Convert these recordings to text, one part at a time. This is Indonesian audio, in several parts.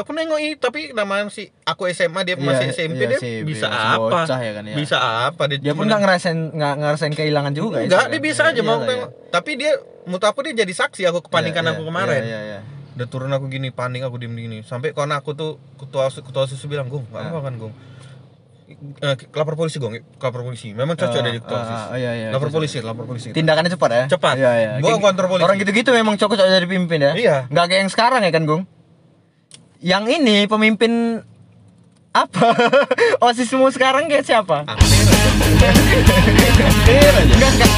Aku nengok ih, tapi namanya si aku SMA dia Iya, masih SMP iya dia sih, bisa apa? ya kan ya. Bisa apa dia? Dia pun nggak ngerasain nggak ngerasain kehilangan juga. Enggak, Isa, dia kan? bisa aja Iya mau tengok. Tapi dia menurut aku dia jadi saksi aku kepanikan Iya, aku iya, kemarin. Iya, iya, iya. Udah turun aku gini panik aku diem gini. Sampai kawan aku tuh ketua ketua susu bilang, "Gung, enggak apa kan, Gung." Eh, lapor polisi, Gung. Lapor polisi. Memang cocok Ah, ada di ketua ah, OSIS. ah, iya, iya, lapor polisi, lapor polisi. Tindakannya cepat ya? Cepat. Iya, iya. Gua kantor polisi. Orang gitu-gitu memang cocok jadi pemimpin ya? Iya. Nggak kayak yang sekarang ya kan, Gung? Yang ini pemimpin apa? Osismu sekarang kayak siapa? Aja. Hampir aja. Enggak, enggak.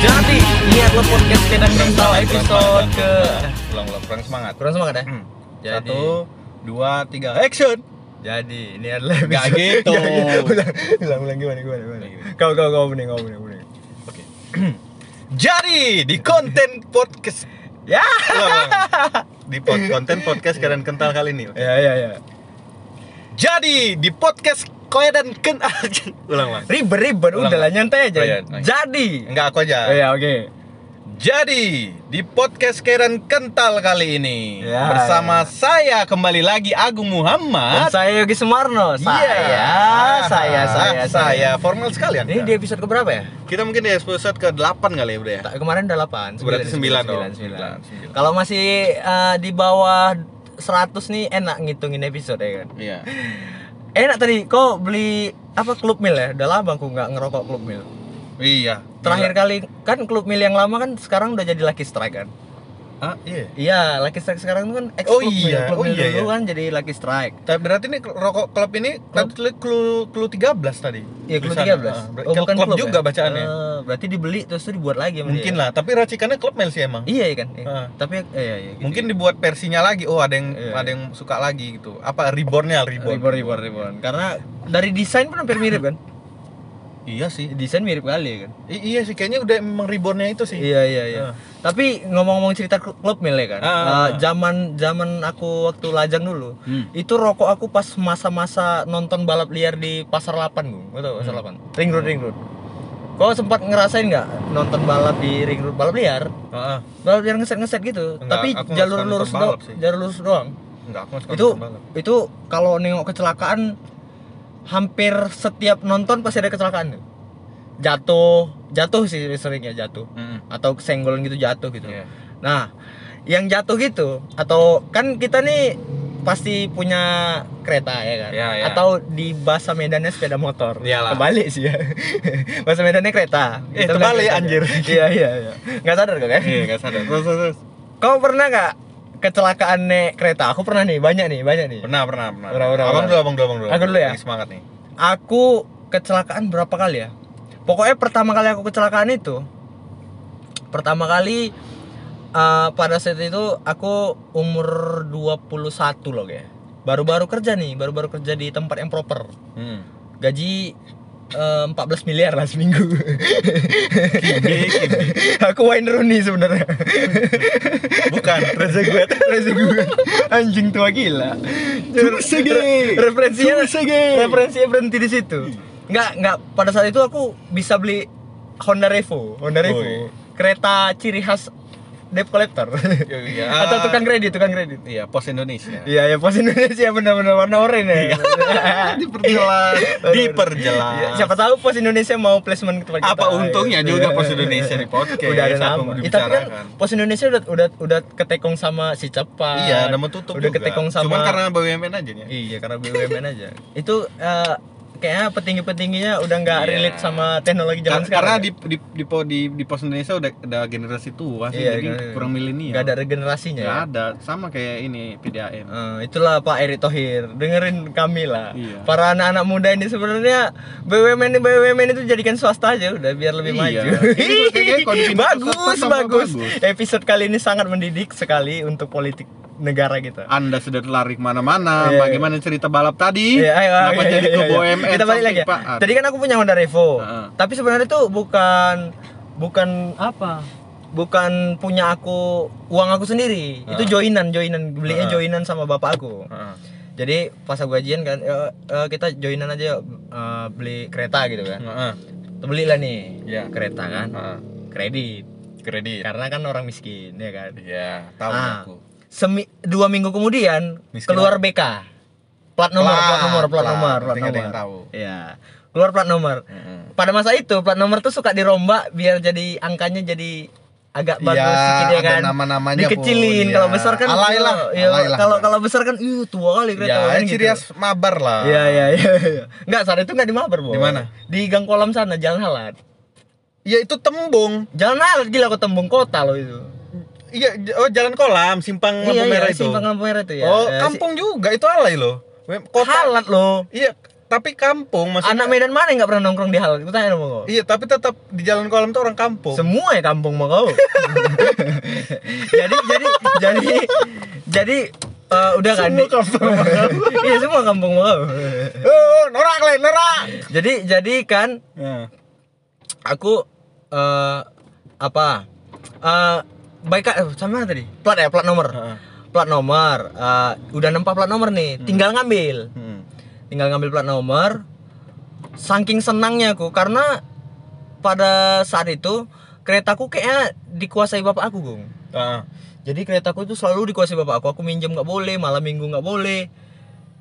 Jadi, lihatlah podcast kita kental episode ke ulang ulang kurang semangat. kurang semangat ya? Hmm. Jadi- Satu, dua, tiga, action. Jadi, ini adalah Nggak gitu. Gitu. Ulang, ulang, ulang gimana, gimana, gimana. Kau, kau, kau bening, kau bening, bening. Oke. Jadi di konten podcast Ya. Ulang, ulang. di pod- konten podcast kalian kental kali ini. oke? Ya, ya, ya. Jadi di podcast kalian ken ulang ulang. Ribet, ribet, Ulang, udah lah ulang. nyantai aja. Oh, iya. Jadi. Enggak aku aja. Oh, ya, oke. Jadi di podcast Keren Kental kali ini Ya, bersama ya. saya kembali lagi Agung Dan Muhammad. saya Yogi Sumarno. Iya. Saya, saya, saya, saya. Formal sekalian. Ini di episode keberapa ya? Kita mungkin di episode ke-8 kali ya udah ya. Kemarin udah 8. Berarti sembilan, oh. sembilan, Sembilan, sembilan. sembilan. Kalau masih eh, di bawah 100 nih enak ngitungin episode ya kan. Iya. Enak tadi kok beli apa klub mil ya? Udah lama aku nggak ngerokok klub mil. Iya. Terakhir kali kan klub mil yang lama kan sekarang udah jadi Lucky Strike kan. Ah, iya. Iya, Lucky Strike sekarang itu kan ex Oh Mil. iya, Club oh iya, dulu iya. kan jadi Lucky Strike. Tapi berarti nih rokok klub ini tadi tulis clue clue 13 tadi. Iya, klub Tulisannya. 13. Ah, ber- klub, juga ya? bacaannya. Eh, berarti dibeli terus tuh dibuat lagi Mungkin dia. lah, tapi racikannya klub Mel sih emang. Iya iya kan. Iya. Ah. Tapi eh, iya iya. gitu. Mungkin dibuat versinya lagi. Oh, ada yang Iya, ada yang suka lagi gitu. Apa rebornnya reborn. Reborn, reborn, reborn. Karena dari desain pun hampir mirip kan. Iya sih. Desain mirip kali kan. I- iya sih kayaknya udah memang rebornnya itu sih. Iya iya iya. Ah. Tapi ngomong-ngomong cerita klub mil ya kan. Ah, eh, ah. Zaman zaman aku waktu lajang dulu. Hmm. Itu rokok aku pas masa-masa nonton balap liar di Pasar 8 gue. Tau Pasar 8. Ring Road Ring Road. Kau sempat ngerasain nggak nonton balap di Ring Road balap liar? Heeh. Balap liar ngeset-ngeset gitu. Enggak, Tapi jalur lurus doang. Jalur lurus doang. Enggak, aku itu balap. itu kalau nengok kecelakaan hampir setiap nonton pasti ada kecelakaan jatuh jatuh sih seringnya jatuh Mm-mm. atau senggolan gitu jatuh gitu Iya. nah yang jatuh gitu atau kan kita nih pasti punya kereta ya kan Iya, iya. atau di bahasa Medannya sepeda motor Iyalah. kebalik sih ya bahasa Medannya kereta Eh, bilang anjir. iya iya iya nggak sadar kok kan Iya, enggak sadar. Terus. terus. kau pernah nggak kecelakaan naik kereta aku pernah nih banyak nih banyak nih Pernah, pernah, pernah. Pernah, pernah, abang dulu, abang dulu, abang dulu. Aku dulu ya? Lagi semangat nih. aku kecelakaan berapa kali ya? Pokoknya pertama kali aku kecelakaan itu pertama kali eh, pada saat itu aku umur 21 loh kayak. Baru-baru kerja nih, baru-baru kerja di tempat yang proper. Hmm. Gaji eh, 14 miliar lah seminggu. Kimbe. aku Wayne Rooney sebenarnya. Bukan, Reza gue. Reza gue anjing tua gila. Re- referensinya Susage. referensinya berhenti di situ. Enggak, enggak pada saat itu aku bisa beli Honda Revo, Honda Revo. Woi. Kereta ciri khas debt collector. Iya. Atau tukang kredit, tukang kredit. Iya, Pos Indonesia. Iya, ya pos Indonesia benar-benar warna oranye ya. Diperjelas, diperjelas. Iya, Siapa tahu pos Indonesia mau placement ke tempat Apa kita. untungnya Iya. juga Pos Indonesia di podcast. Udah ada nama. Ya, tapi kan pos Indonesia udah udah udah ketekong sama si Cepat. Iya, mau tutup Udah juga. ketekong sama Cuman karena BUMN aja nih. Iya karena BUMN aja. Itu eh, kayaknya petinggi-petingginya udah nggak Iya. relate sama teknologi zaman Kar- sekarang. karena ya? di di di, di, di pos Indonesia udah ada generasi tua sih, Iya, jadi kan. kurang milenial. nggak ada regenerasinya. Nggak Ya? ada, sama kayak ini PDAM. Eh, itulah Pak Erick Thohir, dengerin kami lah. Iya. Para anak-anak muda ini sebenarnya BUMN BUMN itu jadikan swasta aja udah biar lebih Iya. maju. Bagus, bagus. bagus. Episode kali ini sangat mendidik sekali untuk politik negara kita. Anda sudah lari ke mana-mana, Iya, bagaimana cerita balap tadi? Iya, ayo, Kenapa ayo, jadi iya, ke iya. BUMN Kita balik lagi ya. Tadi kan aku punya Honda Revo. Heeh. Tapi sebenarnya tuh bukan bukan apa? bukan punya aku uang aku sendiri. Itu Ah. joinan, joinan belinya Ah. joinan sama bapak aku. Heeh. Jadi pas aku gajian kan eh, eh, kita joinan aja eh, beli kereta gitu kan. Heeh. Belilah nih Iya. kereta kan. Heeh. Kredit. Kredit. Karena kan orang miskin ya kan. Iya, tahu Ah. aku. Semi, dua minggu kemudian Miskin keluar BK. Plat nomor, plat, Plat, nomor, plat, plat. nomor, plat nomor. tahu. Iya. Keluar plat nomor. Heeh. Pada masa itu plat nomor tuh suka dirombak biar jadi angkanya jadi agak bagus Iya, sedikit ya kan. nama-namanya Dikecilin pun, kalau iya. besar kan Alay lah, iya, lah. kalau kalau besar kan ih tua kali kereta Ya, kan ciri khas mabar lah. Iya iya iya. iya. Enggak, saat itu enggak di Mabar. Di mana? Di Gang Kolam sana, Jalan Halat. Ya itu tembung. Jalan Halat gila kok tembung kota loh itu. Iya, oh jalan kolam, simpang lampu iya, merah iya, itu. Simpang lampu merah itu ya. Oh, Eh, si- kampung juga itu alay loh. Kota. Halat loh. Iya, tapi kampung maksudnya. Anak Medan mana yang enggak pernah nongkrong di Halat? Aku tanya sama kau. Iya, tapi tetap di jalan kolam tuh orang kampung. Semua ya kampung mau kau. jadi jadi jadi jadi eh, udah kan Semua kampung Iya semua kampung mau kau. oh, norak lain, norak. jadi jadi kan Nah. aku eh apa? Eh baik eh, sama tadi? Plat ya, plat nomor. Heeh. Plat nomor. eh, udah nempak plat nomor nih, tinggal ngambil. Hmm. Tinggal ngambil plat nomor. Saking senangnya aku karena pada saat itu keretaku kayaknya dikuasai bapak aku, Gung. Heeh. Jadi keretaku itu selalu dikuasai bapak aku. Aku minjem nggak boleh, malam minggu nggak boleh.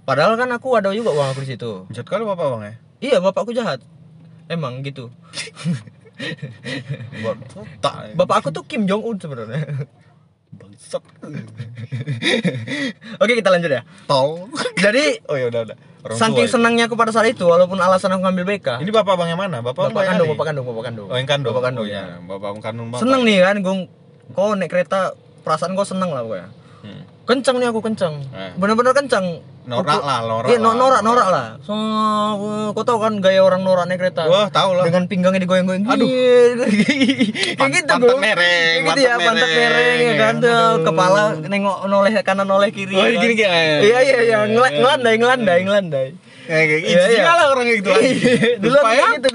Padahal kan aku ada juga uang aku di situ. Jahat kali bapak bang ya. Iya, bapakku jahat. Emang gitu. Buat tak. Bapak aku tuh Kim Jong Un sebenarnya. bangsat. Oke, kita lanjut ya. Tol. Jadi Oh ya udah udah. Orang saking tua ya. senangnya aku pada saat itu walaupun alasan aku ngambil BK. Ini bapak bang yang mana? Bapak, bapak kandung, bapak kandung, bapak kandung. Oh yang kandung. Bapak kandung oh, ya. iya. Bapak kandung bapak. Seneng nih kan, Gung. Kau naik kereta, perasaan kau seneng lah pokoknya. Kencang nih aku kencang. Eh. Bener-bener kencang. Norak Aku- lah, norak. Iya, no- lah. norak, norak lah. So, kau tahu kan gaya orang norak naik kereta. Wah, tahu lah. Dengan pinggangnya digoyang-goyang. Aduh. Kayak gitu, pantat Gung. mereng, Kayak gitu ya, pantat mereng, ya kan. ya. Tuh. Kepala nengok noleh kanan noleh kiri. Oh, ya kan. gini gini. Iya, iya, iya. Ngel- Ngelandai, ngelandai, ngelandai. Kayak kayak Iya, iya. lah orang kayak gitu. Dulu aku kayak gitu.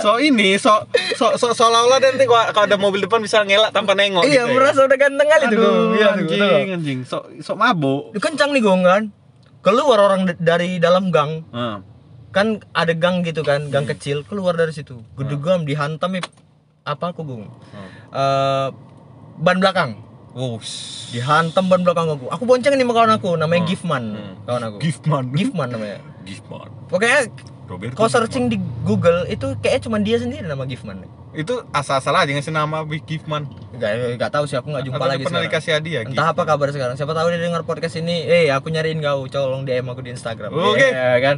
So ini, so so, so seolah-olah nanti kalau ada mobil depan bisa ngelak tanpa nengok Iya, gitu ya. merasa udah ganteng kali tuh, Gung. Iya, anjing, anjing. So so mabuk. kencang nih gong kan keluar orang dari dalam gang Heeh. kan ada gang gitu kan gang kecil keluar dari situ gedegam dihantam nih apa aku gong Eh, ban belakang Wush. dihantam ban belakang aku aku bonceng nih sama kawan aku namanya Hmm. Gifman Hmm. kawan aku Giftman. Gifman namanya Giftman. pokoknya Roberto. kau searching di Google itu kayaknya cuma dia sendiri nama Gifman Itu asal-asal aja ngasih nama Big Giftman. Gak, gak tahu sih aku nggak jumpa Atau lagi pernah sekarang. dikasih hadiah Entah apa kabar sekarang. Siapa tahu dia dengar podcast ini. Eh, aku nyariin kau. Tolong DM aku di Instagram. Oke. Iya, kan.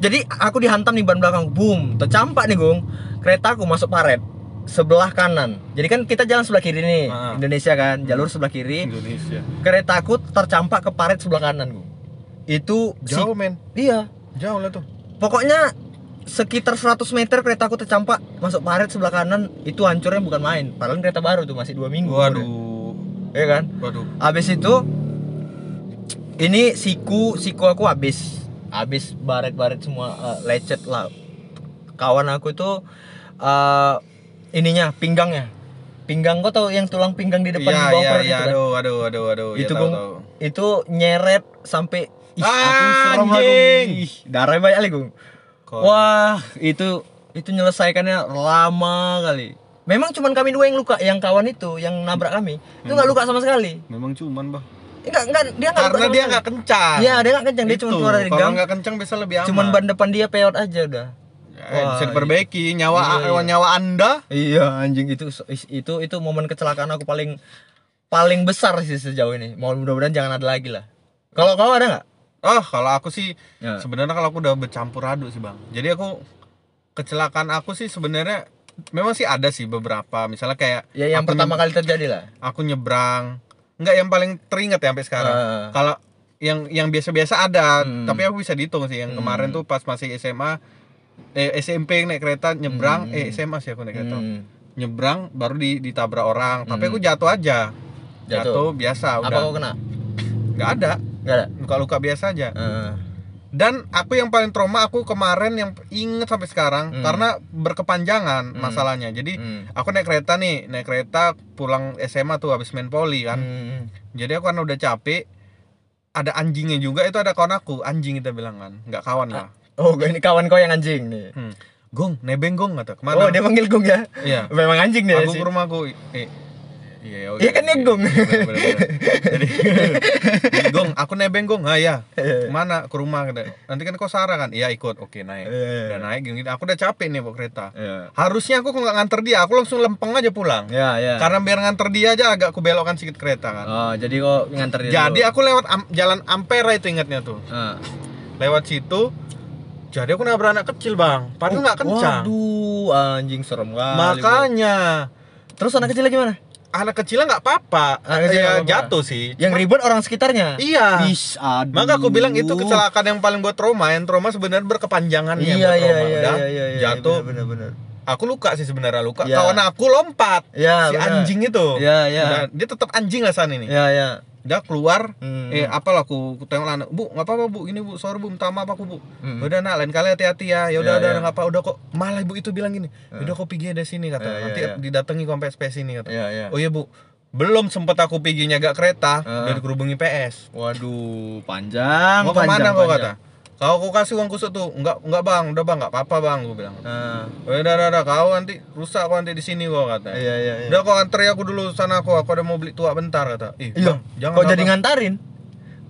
Jadi aku dihantam nih ban belakang. Boom. Tercampak nih, Gung. Keretaku masuk paret sebelah kanan. Jadi kan kita jalan sebelah kiri nih. Ah. Indonesia kan, jalur sebelah kiri. Indonesia. Keretaku tercampak ke paret sebelah kanan, Gung. Itu si- Jauh men. Iya. Jauh lah tuh. Pokoknya sekitar 100 meter keretaku tercampak masuk paret sebelah kanan itu hancurnya bukan main padahal kereta baru tuh masih dua minggu Waduh. ya kan Waduh. Habis itu ini siku siku aku habis habis baret-baret semua eh, lecet lah. Kawan aku itu eh ininya pinggangnya. Pinggang kau tau yang tulang pinggang di depan di bawah iya, perut iya. itu kan? Aduh, aduh, aduh, aduh. Iya, itu tahu, tahu. itu nyeret sampai ih, Ah, aku serem anjing. Ih, darah banyak kali Gung. Kok- Wah, itu itu nyelesaikannya lama kali. Memang cuman kami dua yang luka, yang kawan itu yang nabrak kami. Itu nggak luka sama sekali. Memang cuman, Bah. Enggak, enggak, dia enggak Karena dia nggak kencang. Iya, dia nggak kencang, dia cuma keluar dari Kalau gang. nggak kencang bisa lebih aman. Cuman ban depan dia peot aja udah. Eh, Wah, bisa diperbaiki nyawa Iya, iya. nyawa Anda. Iya, anjing itu itu itu momen kecelakaan aku paling paling besar sih sejauh ini. Mau mudah-mudahan jangan ada lagi lah. Kalau kau ada nggak? Oh, kalau aku sih Ya. sebenarnya kalau aku udah bercampur aduk sih, Bang. Jadi aku kecelakaan aku sih sebenarnya memang sih ada sih beberapa. Misalnya kayak Ya yang pertama kali terjadi lah. aku nyebrang. Enggak yang paling teringat ya sampai sekarang. Ah. Kalau yang yang biasa-biasa ada, Hmm. tapi aku bisa dihitung sih. Yang Hmm. kemarin tuh pas masih SMA eh SMP naik kereta nyebrang, Hmm. eh SMA sih aku naik kereta. Hmm. Nyebrang baru di, ditabrak orang, tapi Hmm. aku jatuh aja. Jatuh. biasa Apa udah. kau kena? Nggak ada. Enggak ada. Luka-luka biasa aja. Eh, Dan aku yang paling trauma aku kemarin yang inget sampai sekarang Hmm. karena berkepanjangan Hmm. masalahnya. Jadi Hmm. aku naik kereta nih, naik kereta pulang SMA tuh habis main poli kan. Hmm. Jadi aku kan udah capek. Ada anjingnya juga itu ada kawan aku, anjing kita bilang kan, nggak kawan lah. Oh, ini kawan kau yang anjing nih. Hmm. Gong, nebeng gong kata. Ke mana? Oh, dia manggil Gung ya. Iya. Memang anjing dia aku sih. ke rumahku. Eh, iya, Iya kan dia Gong. Bener, bener, bener. Jadi, gong, aku nebeng gong. Ah ya. Iya. Ke mana? Ke rumah. Nanti kan kau Sarah kan? Iya ikut. Oke naik. Iya, iya. Udah naik gini. Aku udah capek nih bawa kereta. Iya. Harusnya aku nggak nganter dia. Aku langsung lempeng aja pulang. Ya, ya. Karena biar nganter dia aja agak aku belokkan sedikit kereta kan. Oh, jadi kok nganter dia Jadi dulu. aku lewat am- jalan Ampera itu ingatnya tuh. Ah. Lewat situ. Jadi aku nabrak anak kecil bang. Padahal nggak kencang. Waduh, anjing serem kali. Bro. Makanya Terus anak kecilnya gimana? anak kecilnya nggak apa-apa. Anak kecil Ya, jatuh sih. Yang ribut orang sekitarnya. Iya. Is, aduh. Maka aku bilang itu kecelakaan yang paling buat trauma. Yang trauma sebenarnya berkepanjangannya Iya, buat iya, trauma. iya, iya, iya, iya, jatuh. bener, bener, bener. Aku luka sih sebenarnya luka. Iya. Kawan aku lompat. Iya, si bener. anjing itu. Iya, iya. Udah, dia tetap anjing lah sana ini. Ya, ya. Dia keluar. Hmm. Eh, apalah aku, aku tengok anak. Bu, nggak apa-apa bu. Ini bu, sorry bu, minta maaf aku bu. Hmm. Udah nak, lain kali hati-hati ya. Ya udah, Iya, udah, nggak apa. Udah kok. Malah ibu itu bilang gini. Udah kok pergi dari sini kata. Iya, iya, Nanti iya. didatangi sampai SPS ini kata. Iya, iya. Oh iya bu. Belum sempet aku perginya agak kereta. Ah. Udah dikerubungi PS. Waduh, panjang. Mau panjang, ke mana kau panjang. kata? Kau aku kasih uang kusut tuh. Enggak, enggak bang. Udah bang, enggak apa-apa bang. Gue bilang. Ah. Oh, udah, udah, udah. Kau nanti rusak kau nanti di sini kau kata. Iya, iya, iya. Udah kau antri aku dulu sana aku. Aku ada mau beli tua bentar kata. Ih, Iya. bang, jangan. Bang. jadi ngantarin?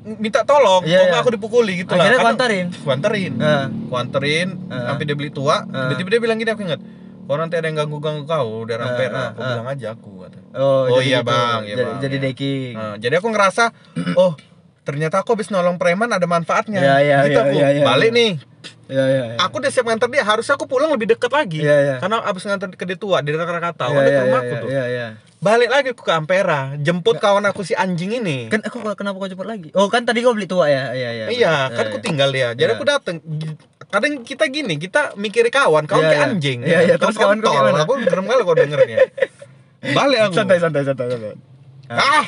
minta tolong. Iya, kok iya. aku dipukuli gitu lah. Akhirnya Kan- kau antarin? Ku anterin. Ah. Ku anterin Ah. sampai dia beli tua. Ah. Tiba-tiba dia bilang gini aku ingat. Kalau nanti ada yang ganggu-ganggu kau dari Ah, Ampera, ah, aku bilang aja aku kata. Oh, Oh iya, gitu. Bang, iya, jadi, Bang, jadi iya. deki. Nah, jadi aku ngerasa, oh ternyata aku habis nolong preman ada manfaatnya. Iya, iya, gitu iya, aku. iya, iya, Balik iya. nih. Iya, iya, iya. Aku udah siap nganter dia, harusnya aku pulang lebih deket lagi. Iya, iya. Karena abis nganter ke dia tua, di daerah Krakatau, Iya, ada iya, ke rumahku iya, tuh. Iya, iya. Balik lagi aku ke Ampera, jemput kawan aku si anjing ini. Kan aku kenapa kau cepat lagi? Oh, kan tadi kau beli tua ya? Iya, iya. iya, kan aku tinggal dia. Jadi Iya. aku dateng. Kadang kita gini, kita mikir kawan, kawan Iya, kayak iya. anjing. Iya, iya, Kan terus kawan kau? Aku gerem kali kau dengernya. Balik aku. Santai, santai, santai, santai. Ah,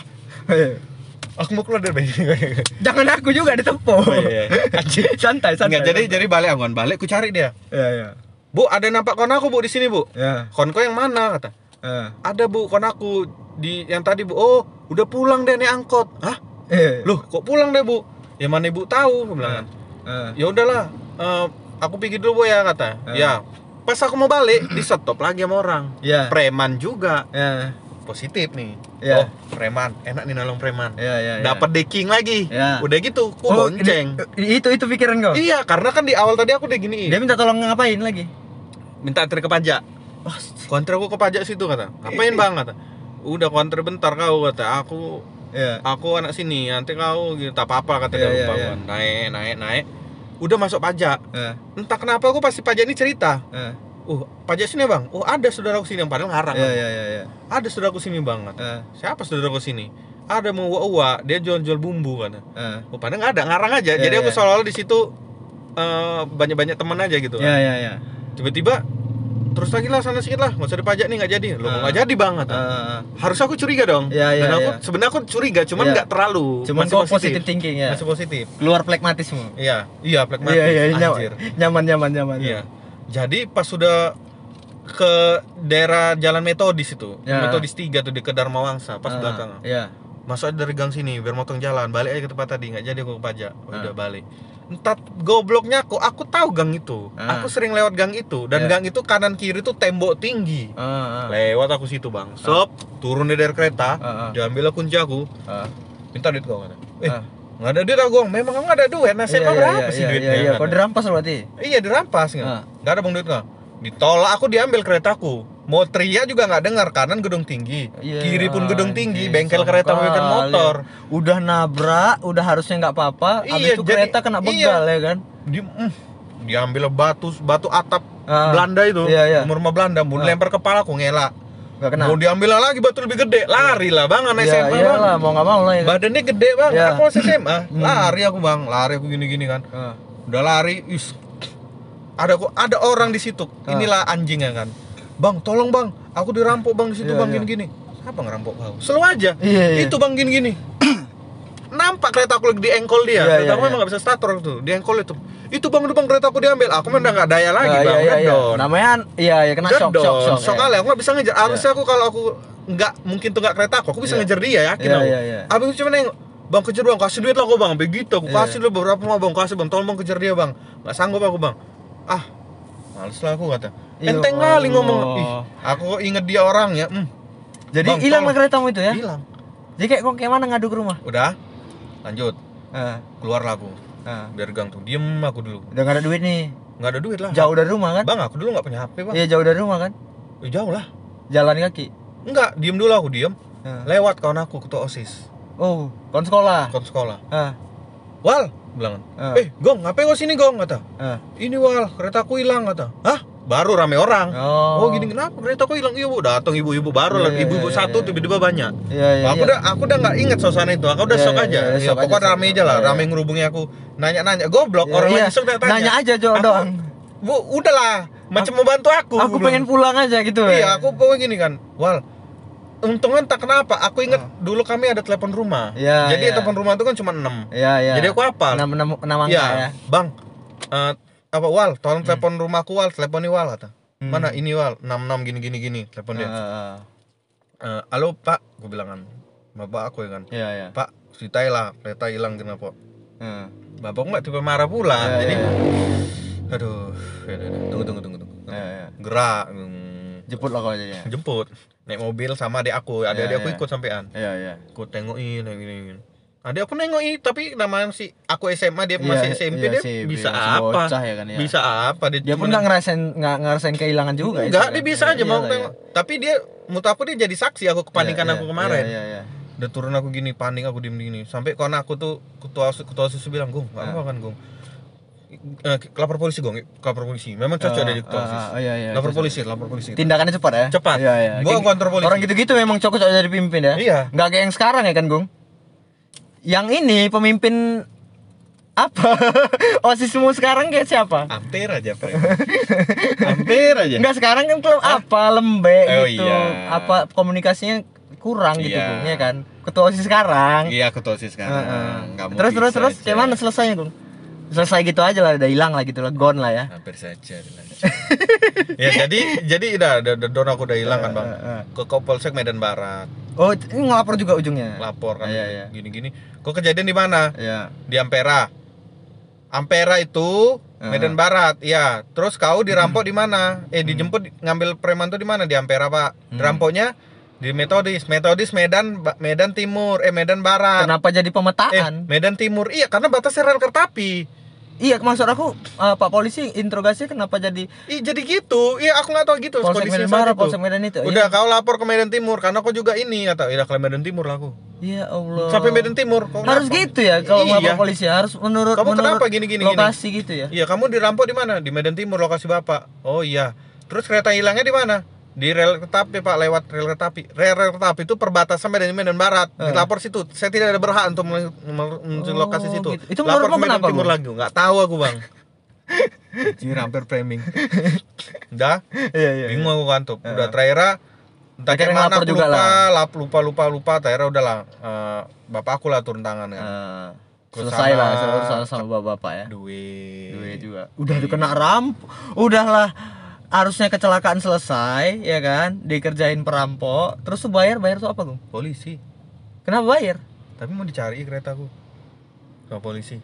aku mau keluar dari Jangan aku juga ditepuk. Oh, iya. Anjing, santai, santai. Enggak, jadi jadi balik aku kan balik, aku cari dia. Iya, iya. Bu, ada nampak kon aku bu di sini bu. Ya. Konko yang mana kata? Eh. Ada bu, kon aku di yang tadi bu. Oh, udah pulang deh nih angkot. Hah? Eh. Loh, kok pulang deh bu? Ya mana ibu tahu? Bilang kan. Eh. Ya udahlah, eh, aku pergi dulu bu ya kata. Ya, pas aku mau balik di stop lagi sama orang. Ya. Preman juga. Ya. Positif nih. Ya. Oh, preman. Enak nih nolong preman. Ya, ya, ya. Dapat decking lagi. Ya. Udah gitu, ku Oh, bonceng. i- Itu itu pikiran kau. Iya, karena kan di awal tadi aku udah gini. Dia minta tolong ngapain lagi? minta antar ke pajak. Kontra aku ke pajak situ kata. Ngapain bang kata. Udah kontra bentar kau kata. Aku Ya. aku anak sini. Nanti kau gitu tak apa-apa kata Iya, dia iya, lupa iya. Naik naik naik. Udah masuk pajak. Eh. Entah kenapa aku pasti pajak ini cerita. Eh. Uh, pajak sini bang. Oh ada saudaraku sini yang padahal ngarang. Ya, ya, ya, ya. Ada saudaraku sini bang. Kata. Eh. Siapa saudaraku sini? Ada mau uwa dia jual-jual bumbu kata. Eh. Oh padahal nggak ada ngarang aja. Iya, Jadi aku iya. seolah-olah di situ eh, banyak-banyak teman aja gitu. Ya, kan. ya, ya. Tiba-tiba terus lagi lah sana sedikit lah nggak usah dipajak nih nggak jadi lo nggak jadi bang kata Eh. harus aku curiga dong Iya, iya, dan aku iya. sebenarnya aku curiga cuman Iya. nggak terlalu Cuman Masih kau positive thinking ya. masih positif Keluar plekmatisme. iya iya plekmatis Iya, iya, nyaman, nyaman, nyaman, nyaman. iya jadi pas sudah ke daerah jalan metodis itu Ya. metodis tiga tuh di ke Dharma Wangsa pas Ah, belakang Iya. masuk aja dari gang sini biar motong jalan balik aja ke tempat tadi nggak jadi aku ke pajak Ah. udah balik entar gobloknya aku aku tahu gang itu Ah. aku sering lewat gang itu dan Ya. gang itu kanan kiri tuh tembok tinggi Ah, ah. lewat aku situ bang sop turun dari kereta Ah, ah. diambil kunci aku Ah. minta duit kau kata eh Ah. Nggak ada duit aku memang kamu nggak ada duit nasib Iya, iya, berapa iya, sih iya, duitnya Iya, iya. Kau dirampas berarti. iya dirampas nggak Ah. nggak ada bang duit nggak ditolak aku diambil keretaku mau teriak juga nggak dengar kanan gedung tinggi Iya, kiri pun gedung tinggi bengkel kereta bengkel kali. motor Udah nabrak, udah harusnya nggak apa-apa. Iya, itu jadi- kereta kena iya. begal ya kan? di mm, diambil batu batu atap Ah. Belanda itu Iya, iya. rumah rumah Belanda mau Ah. lempar kepala aku ngelak Nggak kena. mau diambil lagi batu lebih gede lari lah bang anak Iya, SMA bang iyalah, mau nggak mau lah ya. badannya gede bang Iya. aku masih SMA Hmm. lari aku bang lari aku gini gini kan Ah. udah lari is ada kok ada orang di situ Ah. inilah anjingnya kan bang tolong bang aku dirampok bang di situ Iya, bang iya. gini gini siapa ngerampok kau selalu aja Iya, iya. itu bang gini gini nampak kereta aku lagi di engkol dia. Iya, kereta iya, aku iya. memang nggak bisa starter waktu itu. Di engkol itu. Itu bang, bang kereta aku diambil. Aku memang udah nggak daya lagi Ah, bang. iya, iya, Udah iya. down. Namanya iya ya kena shock shock shock. Shock ya. kali. Aku nggak bisa ngejar. Harusnya aku kalau aku nggak mungkin tuh nggak kereta aku, aku bisa Iya. ngejar dia yakin Iya, aku. iya, iya. Abis itu cuma nengok. Bang kejar bang, kasih duit lah aku bang. Begitu aku Iya. kasih dulu beberapa mau bang, kasih bang. Tolong bang kejar dia bang. Nggak sanggup aku bang. Ah, males lah aku kata. Ya Enteng kali ngomong. Ih, aku kok inget dia orangnya. Hmm, Jadi hilang lah keretamu itu ya? hilang. Jadi kayak kok kayak mana ngadu ke rumah? Udah, lanjut. Ah, Keluar lah aku. ah. Biar gang tuh. Diem aku dulu. Udah gak ada duit nih. Nggak ada duit lah. Jauh dari rumah kan? Bang, aku dulu nggak punya HP bang. Iya jauh dari rumah kan? Eh, jauh lah. Jalan kaki. Enggak, diem dulu aku diem. Ah. Lewat kawan aku ketua osis. Oh, kon sekolah. Kon sekolah. Ah, Wal, bilang. Ah. Eh, Gong, ngapain kau sini Gong kata. ah. Ini Wal, keretaku hilang kata. Hah? Baru rame orang. Oh. Oh, gini kenapa keretaku hilang? Iya bu, datang ibu-ibu baru lah, Iya, iya, ibu-ibu iya, satu iya. tiba-tiba banyak. Iya iya. aku iya. udah aku udah nggak inget suasana itu, aku udah Iya, shock iya, aja. iya, Ya, pokoknya rame aja lah, Iya, rame iya. ngerubungi aku, nanya-nanya, goblok Iya, orang iya. lagi shock tanya. Nanya aja, doang. Bu, udahlah, macam mau bantu aku. Aku pengen pulang aja gitu. bilang. Iya, ya. aku pokoknya gini kan, Wal. Untungnya entah kenapa, aku inget Ah. dulu kami ada telepon rumah. Iya, Jadi iya. telepon rumah itu kan cuma 6 Iya iya. Jadi aku hafal. Enam enam enam angka Iya, ya. Bang. eh, apa Wal, tolong telepon rumahku Wal, telepon nih Wal kata. Hmm. Mana ini Wal, 66 gini gini gini, telepon dia. Ah. Eh, halo Pak, gue bilang kan. Bapak aku ya kan. Iya iya. Pak, ceritain lah, kereta hilang kenapa? Ah. Bapak nggak tipe marah pula. Iya, Jadi iya. aduh, ya, ya, tunggu tunggu tunggu tunggu. Iya, iya. Gerak hmm, Jemput lah kau aja ya. jemput naik mobil sama adik aku, adik-adik Iya, aku iya. ikut sampean. Iya iya. Aku tengokin kayak gini, gini. Adik aku nengokin, tapi namanya si aku SMA dia Iya, masih SMP iya dia sih, bisa masih apa? bocah ya kan, ya. Bisa apa dia? Dia pun nggak ngerasain nggak ngerasain kehilangan juga. ya, Enggak, sih, dia bisa aja Iya mau tengok. Tapi dia menurut aku dia jadi saksi aku kepanikan Iya, aku iya, kemarin. Iya iya iya. Udah turun aku gini, panik aku diem gini. Sampai kawan aku tuh ketua ketua OSIS bilang, "Gung, enggak Ah. apa kan, Gung?" Eh, lapor polisi, Gong. Lapor polisi. Memang cocok Ah, ada di ketua ah, OSIS. ah, iya, iya, lapor cocok. polisi, lapor polisi. Tindakannya cepat ya? Cepat. Iya iya. Gua kontrol polisi. Orang gitu-gitu memang cocok jadi pemimpin ya. Iya. Nggak kayak yang sekarang ya kan, Gung? Yang ini pemimpin apa? Osismu sekarang kayak siapa? Hampir aja, Pak. Hampir aja. Enggak sekarang kan klub apa lembek Oh, gitu. iya. Apa komunikasinya kurang gitu, Iya. Gung, ya kan? Ketua OSIS sekarang. Iya, ketua OSIS sekarang. Nggak mau terus terus terus mana selesainya, Gung? Selesai gitu aja lah, udah hilang lah gitu lah, gone lah ya. Hampir saja ya jadi jadi udah udah udah don aku udah hilang kan bang ke Kapolsek Medan Barat Oh, ini ngelapor juga ujungnya. lapor kan Iya, iya. gini gini kok kejadian di mana Iya. di Ampera Ampera itu Eh. Medan Barat ya terus kau dirampok di mana eh dijemput ngambil preman tuh di mana di Ampera pak Hmm. dirampoknya di Metodis Metodis Medan Medan Timur eh Medan Barat Kenapa jadi eh pemetaan? Medan Timur iya karena batasnya rel kereta api Iya, maksud aku eh, Pak polisi interogasi kenapa jadi Ih, jadi gitu iya aku nggak tahu gitu Polsek kondisinya Medan Barat, itu. Polsek Medan itu. Udah Iya. kau lapor ke Medan Timur karena aku juga ini kata, ya ke Medan Timur lah aku. Ya Allah. Sampai Medan Timur. Kau Harus kenapa? gitu ya kalau Iya. ngelapor polisi harus menurut Kamu menurut kenapa gini, gini, gini? lokasi gitu ya. Iya, kamu dirampok di mana? Di Medan Timur lokasi Bapak. Oh iya. Terus kereta hilangnya di mana? Di rel kereta api, Pak, lewat rel kereta api. Rel, rel kereta api itu perbatasan Medan Medan Barat. Eh. Dilapor situ. Saya tidak ada berhak untuk menuju Oh, lokasi situ. gitu. Itu Lapor ke Medan Timur lagi. Enggak tahu aku, Bang. Anjir, hampir framing. Udah, Iya iya. bingung aku kan tuh. Udah terakhir entah kayak mana aku juga lupa, lah. lap, lupa lupa lupa terakhir udahlah eh, bapak aku lah turun tangan kan. Eh, Terus selesai lah urusan sama bapak-bapak ya. Duit. Duit juga. Udah dikena ramp. Udahlah harusnya kecelakaan selesai ya kan dikerjain perampok terus tuh bayar bayar tuh apa Gung? Polisi. kenapa bayar Tapi mau dicari keretaku. Sama polisi.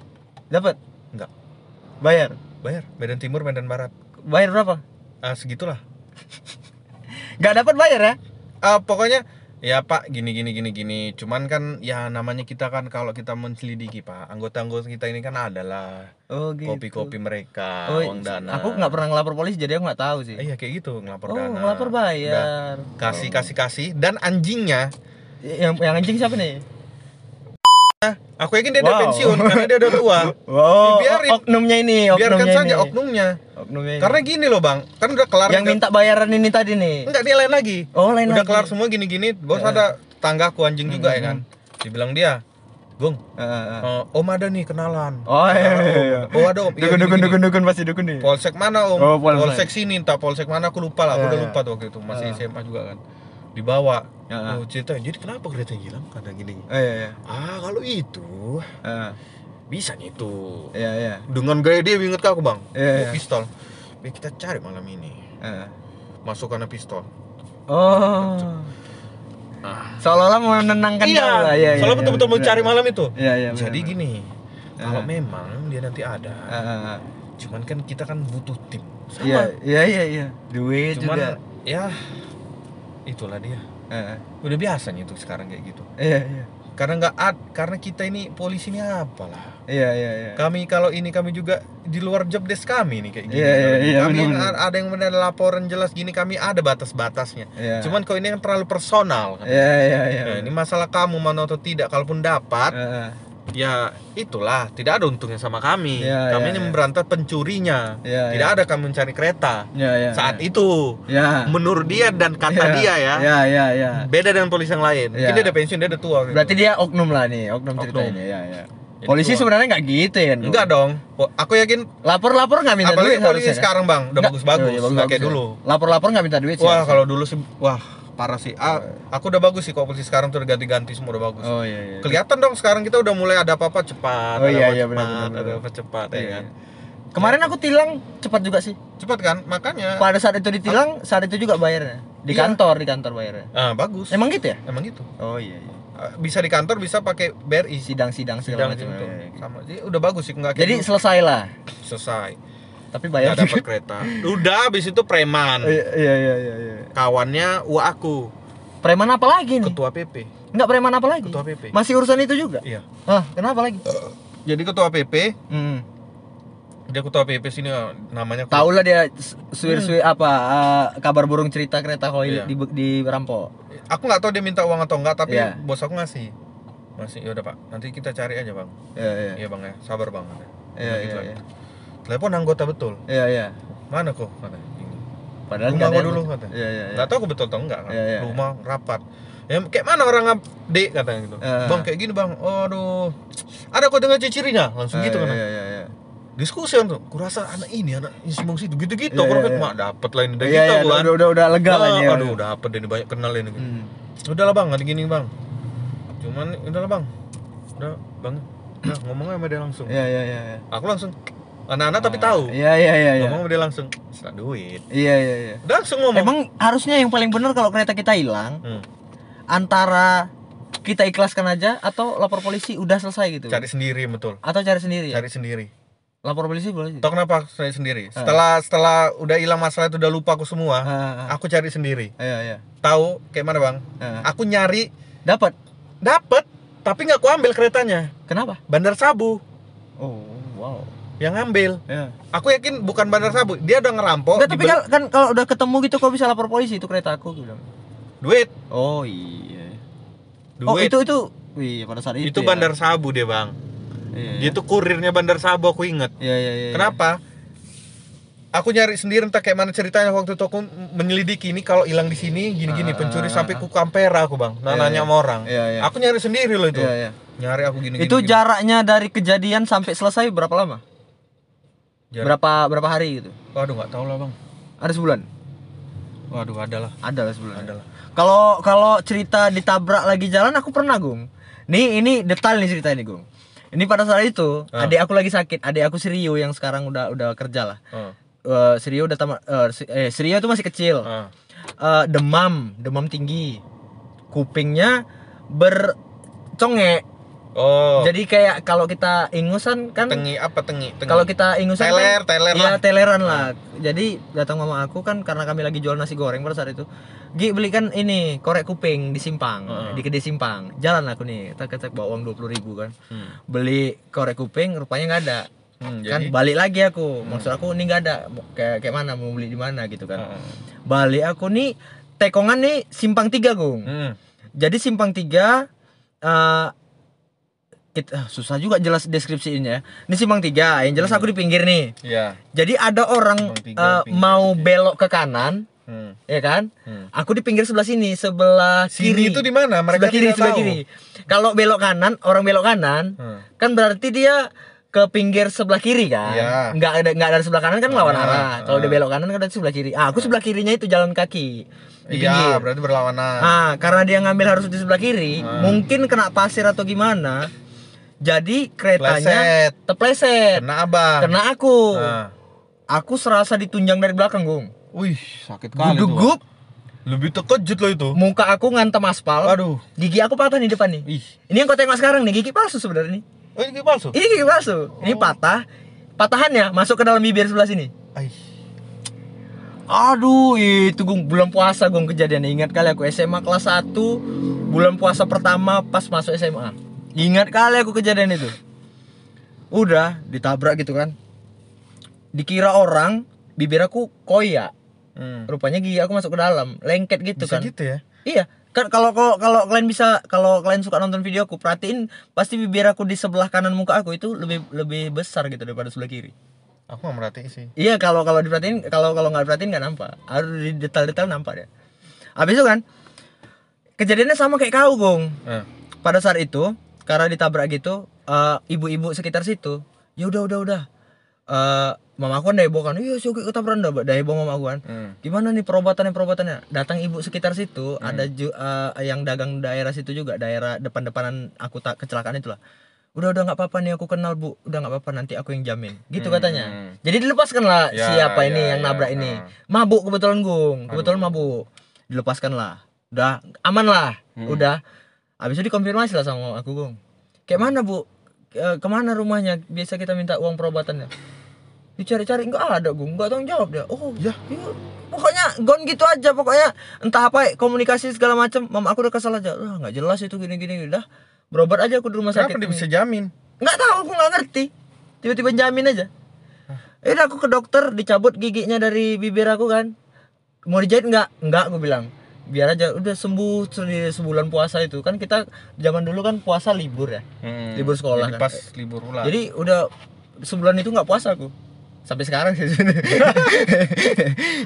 dapat Enggak. bayar Bayar. Medan Timur, Medan Barat. bayar berapa Ah, segitulah. nggak dapat bayar ya Ah, pokoknya ya Pak gini gini gini gini. Cuman kan ya namanya kita kan kalau kita menselidiki Pak, anggota-anggota kita ini kan adalah oh gitu kopi-kopi mereka, oh, uang dana. aku nggak pernah ngelapor polisi jadi aku nggak tahu sih Iya kayak gitu ngelapor oh dana. ngelapor bayar Kasih kasih kasih dan anjingnya yang yang anjing siapa nih Aku yakin dia udah Wow. pensiun karena dia udah tua. wow Dibiarin. oknumnya ini Biarkan oknumnya saja ini. oknumnya. oknumnya ini. Karena gini loh bang, kan udah kelar. yang minta bayaran ini tadi nih Enggak dia lain lagi. oh lain udah lagi. kelar semua gini-gini. Bos Eh. ada tanggaku anjing juga ya kan. Dibilang dia, Gung, eh, eh. eh, Om ada nih kenalan. oh iya, iya, iya. Oh ada Om. Iya, dukun dukun dukun dukun pasti dukun nih Polsek mana Om? Oh, polsek. sini, entah polsek mana aku lupa lah. Aku Iya, udah iya. lupa tuh waktu itu. Masih. SMA juga kan. Dibawa. Ya, Oh cerita, jadi kenapa kereta hilang? Kata gini. oh, iya, iya. Ah kalau itu Ah, bisa nih itu. iya iya. Dengan gaya dia inget aku bang, Iya, Bawa iya. pistol. Biar kita cari malam ini. Ah. Masukkan pistol. Oh. Ah. Seolah-olah menenangkan iya, lah. Iya, iya, soalnya iya, betul-betul mau benar. cari malam itu. Iya, iya. Jadi benar, gini, kalau Ah. memang dia nanti ada. Ah, ah, ah. cuman kan kita kan butuh tim. Sama. Iya, iya, iya, iya. Duit cuman juga. ya itulah dia. Ah. Udah biasanya itu sekarang kayak gitu. Iya, iya. Karena nggak ad, karena kita ini polisi ini apalah. Iya, iya, iya. Kami kalau ini kami juga di luar job desk kami nih kayak gini. Iya, iya, iya, kami a- ada yang benar laporan jelas gini kami ada batas-batasnya. Iya. Cuman kalau ini kan terlalu personal kan. Iya, iya, iya. Nah, ini masalah kamu mau atau tidak kalaupun dapat ah. Ya itulah tidak ada untungnya sama kami. Iya, kami iya, ini iya. memberantas pencurinya. Iya, tidak iya. ada kami mencari kereta. Iya, iya. Saat iya. itu Ya. menurut dia dan kata Iya. dia ya Iya, iya, iya. beda dengan polisi yang lain. Mungkin Iya. dia udah pensiun dia udah tua. gitu. Berarti dia oknum lah nih, oknum, Oknum. ceritanya. Iya, iya. Jadi Polisi sebenarnya nggak gitu ya kan? Enggak dong. Aku yakin Lapor-lapor nggak minta apalagi duit polisi sekarang bang udah bagus-bagus Iya, iya, nggak kayak ya. dulu. Lapor-lapor nggak minta duit. Wah kalau dulu sih wah parah sih. Ah, aku udah bagus sih kok polisi sekarang tuh udah ganti-ganti semua udah bagus. Oh iya iya. Kelihatan dong sekarang kita udah mulai ada apa-apa cepat. Oh, ada iya, apa iya, cepat, Ada apa cepat ya Iya, kan. Kemarin aku tilang cepat juga sih. Cepat kan? Makanya Pada saat itu ditilang, saat itu juga bayarnya. Di Iya. kantor, di kantor bayarnya. ah bagus. Emang gitu ya? Emang gitu. Oh iya iya. Ah, Bisa di kantor bisa pakai BRI Sidang-sidang sidang segala macam. Iya, iya. Sama. Jadi udah bagus sih nggak kayak Jadi dulu. selesai Tapi Nggak bayar dapat kereta. Udah habis itu preman. Iya iya iya iya. iya. Kawannya wa aku, Preman apa lagi nih? ketua PP. Enggak preman apa lagi? Ketua PP. Masih urusan itu juga? Iya. Ah, kenapa lagi? Jadi ketua PP, Hmm. dia ketua PP sini ah, namanya Tahu lah dia suir-suir apa ah, kabar burung cerita kereta Iya. koil di di rampok. Aku nggak tahu dia minta uang atau enggak, tapi Iya. bos aku ngasih. Masih, yaudah pak, nanti kita cari aja bang. Iya iya. Iya bang ya, sabar bang. Iya gitu iya iya. Telepon anggota betul. Iya iya. Mana kok? Ini. Padahal Rumah gua dulu, kata. Iya iya. iya. Nggak tahu aku betul atau enggak kan. Iya, iya. Rumah rapat. Ya kayak mana orang dek katanya gitu. Iya. Bang kayak gini bang. Aduh. Ada kok dengar ciri-cirinya? Langsung gitu kan. Iya iya iya. Diskusi kan tuh. Kurasa anak ini anak Simong situ gitu-gitu. Iya, Aku iya, kan iya. mak dapat lah ini dari Iya kita iya bukan. udah udah udah lega lah Ah, dia. Aduh, dapat ini banyak kenal ini. Hmm. Udahlah bang, ada gini bang. Cuman udahlah bang. Udah bang. Udah ngomongnya sama dia langsung. Iya iya iya. iya. Aku langsung anak-anak tapi tahu. Iya iya iya iya. Ngomong dia langsung. Setelah duit. Iya iya iya. Langsung ngomong. Emang harusnya yang paling benar kalau kereta kita hilang Hmm, antara kita ikhlaskan aja atau lapor polisi udah selesai gitu. cari sendiri betul. Atau cari sendiri ya? Cari sendiri. Lapor polisi boleh. Tahu kenapa saya sendiri? Setelah setelah udah hilang masalah itu udah lupa aku semua, Ah, ah, ah. aku cari sendiri. Iya iya. Tahu kayak mana bang? Ah. Aku nyari Dapat. dapet, tapi nggak aku ambil keretanya. Kenapa? Bandar Sabu Oh, wow. Yang ngambil. Ya. Aku yakin bukan Bandar Sabu, dia udah ngerampok. Enggak, tapi kan, kan kalau udah ketemu gitu kok bisa lapor polisi itu kereta aku gitu. duit, Oh iya. duit. Oh itu itu. Wih, pada saat itu. itu ya. Bandar Sabu dia bang. Iya, Dia tuh kurirnya Bandar Sabu aku inget. Iya iya iya. Kenapa? Aku nyari sendiri entah kayak mana ceritanya waktu itu aku menyelidiki ini kalau hilang di sini gini-gini Ah, pencuri ah, sampai ah. ku Kampera aku bang. Nah, Iya, nanya iya. sama orang. Iya, iya. Aku nyari sendiri loh itu. Iya iya. Nyari aku gini-gini. Itu gini. jaraknya dari kejadian sampai selesai berapa lama? Jarak- Berapa berapa hari gitu? Waduh nggak tahu lah bang. Ada sebulan? Waduh ada lah. Ada lah sebulan. Ada lah. Kalau kalau cerita ditabrak lagi jalan aku pernah, Gung. Nih ini detail nih cerita ini, Gung. Ini pada saat itu Ah. adik aku lagi sakit, adik aku Sirio yang sekarang udah udah kerja lah. Ah, Eh Sirio udah tamat eh, si- eh Sirio itu masih kecil. ah. Eh, demam, demam tinggi. Kupingnya bercongek. Oh. Jadi kayak kalau kita ingusan kan tengi apa tengi? tengi. kalau kita ingusan Teler, kan, teler ya lah. teleran lah. Jadi datang mama aku kan karena kami lagi jual nasi goreng pada saat itu. Gi belikan ini korek kuping di Simpang, Heeh. di Kedai Simpang. Jalan aku nih, tak tak bawa uang 20.000 ribu kan. Hmm. Beli korek kuping rupanya nggak ada. Hmm, Kan jadi. balik lagi aku. Maksud aku ini nggak ada. Kayak kayak mana mau beli di mana gitu kan. Ah. Balik aku nih tekongan nih Simpang 3, Gung. Hmm. Jadi Simpang 3 eh kita ah, susah juga jelas deskripsinya. Ini Simpang 3, yang jelas aku di pinggir nih. Ya. Jadi ada orang tiga, pinggir, mau belok ke kanan, Hmm. ya kan? Hmm. Aku di pinggir sebelah sini, sebelah Sini kiri. itu di mana? Mereka sebelah kiri, tidak sebelah tahu. kiri. Kalau belok kanan, orang belok kanan, Hmm. kan berarti dia ke pinggir sebelah kiri kan? Iya. Nggak ada nggak dari sebelah kanan kan lawan Ah, arah. Kalau ah. dia belok kanan kan dari sebelah kiri. Ah, aku sebelah kirinya itu jalan kaki. Iya, berarti berlawanan. Ah, karena dia ngambil harus di sebelah kiri, Ah. mungkin kena pasir atau gimana. Jadi keretanya Pleset. terpleset. Kena abang. Kena aku. Nah. Aku serasa ditunjang dari belakang, Gung. Wih, sakit kali tuh. Gugup, Lebih terkejut lo itu. muka aku ngantem aspal. Aduh. Gigi aku patah nih depan nih. Ih. Ini yang kau tengok sekarang nih, gigi palsu sebenarnya nih. Oh, ini palsu. Ini gigi palsu. Ini patah. Patahannya masuk ke dalam bibir sebelah sini. Ai. Aduh, itu gung bulan puasa gung kejadian. Ingat kali aku SMA kelas 1 bulan puasa pertama pas masuk SMA. Ingat kali aku kejadian itu. Udah ditabrak gitu kan. Dikira orang, bibir aku koyak. Hmm. Rupanya gigi aku masuk ke dalam, lengket gitu Bisa kan. gitu ya. Iya, kan kalau kalau kalau kalian bisa kalau kalian suka nonton video aku, perhatiin pasti bibir aku di sebelah kanan muka aku itu lebih lebih besar gitu daripada sebelah kiri. Aku nggak merhatiin sih. Iya kalau kalau diperhatiin kalau kalau nggak diperhatiin nggak nampak. Harus di detail-detail nampak ya. Habis itu kan kejadiannya sama kayak kau gong. Eh. Pada saat itu karena ditabrak gitu eh, ibu-ibu sekitar situ ya udah udah udah. Eh, mama aku kan kan iya si Uki ketabrakan udah udah heboh mama aku kan. Hmm. gimana nih perobatannya perobatannya? Datang ibu sekitar situ ada ju, eh, yang dagang daerah situ juga daerah depan-depanan aku tak kecelakaan itulah. Udah udah nggak apa-apa nih aku kenal bu. Udah nggak apa-apa nanti aku yang jamin. Gitu Hmm. katanya. Jadi dilepaskan lah Ya, siapa ya, ini yang ya, nabrak ini. ah. mabuk kebetulan gung. Kebetulan mabuk. dilepaskan lah udah aman lah Hmm. udah habis itu dikonfirmasi lah sama aku gung kayak mana bu? Ke- ke mana rumahnya biasa kita minta uang perobatannya? Dicari-cari enggak ada gung enggak tanggung jawab dia. Oh Ya. iya. pokoknya gon gitu aja. Pokoknya entah apa komunikasi segala macam mama aku udah kesal aja. Ah nggak jelas itu gini-gini. Udah berobat aja aku di rumah Kenapa sakit dia bisa jamin? nggak tahu aku nggak ngerti. Tiba-tiba jamin aja. Eh aku ke dokter dicabut giginya dari bibir aku kan. Mau dijahit nggak? Nggak aku bilang biar aja udah sembuh se- sebulan puasa itu kan kita zaman dulu kan puasa libur ya Hmm. Libur sekolah Jadi kan. pas libur ulang. jadi udah sebulan itu nggak puasa aku sampai sekarang sih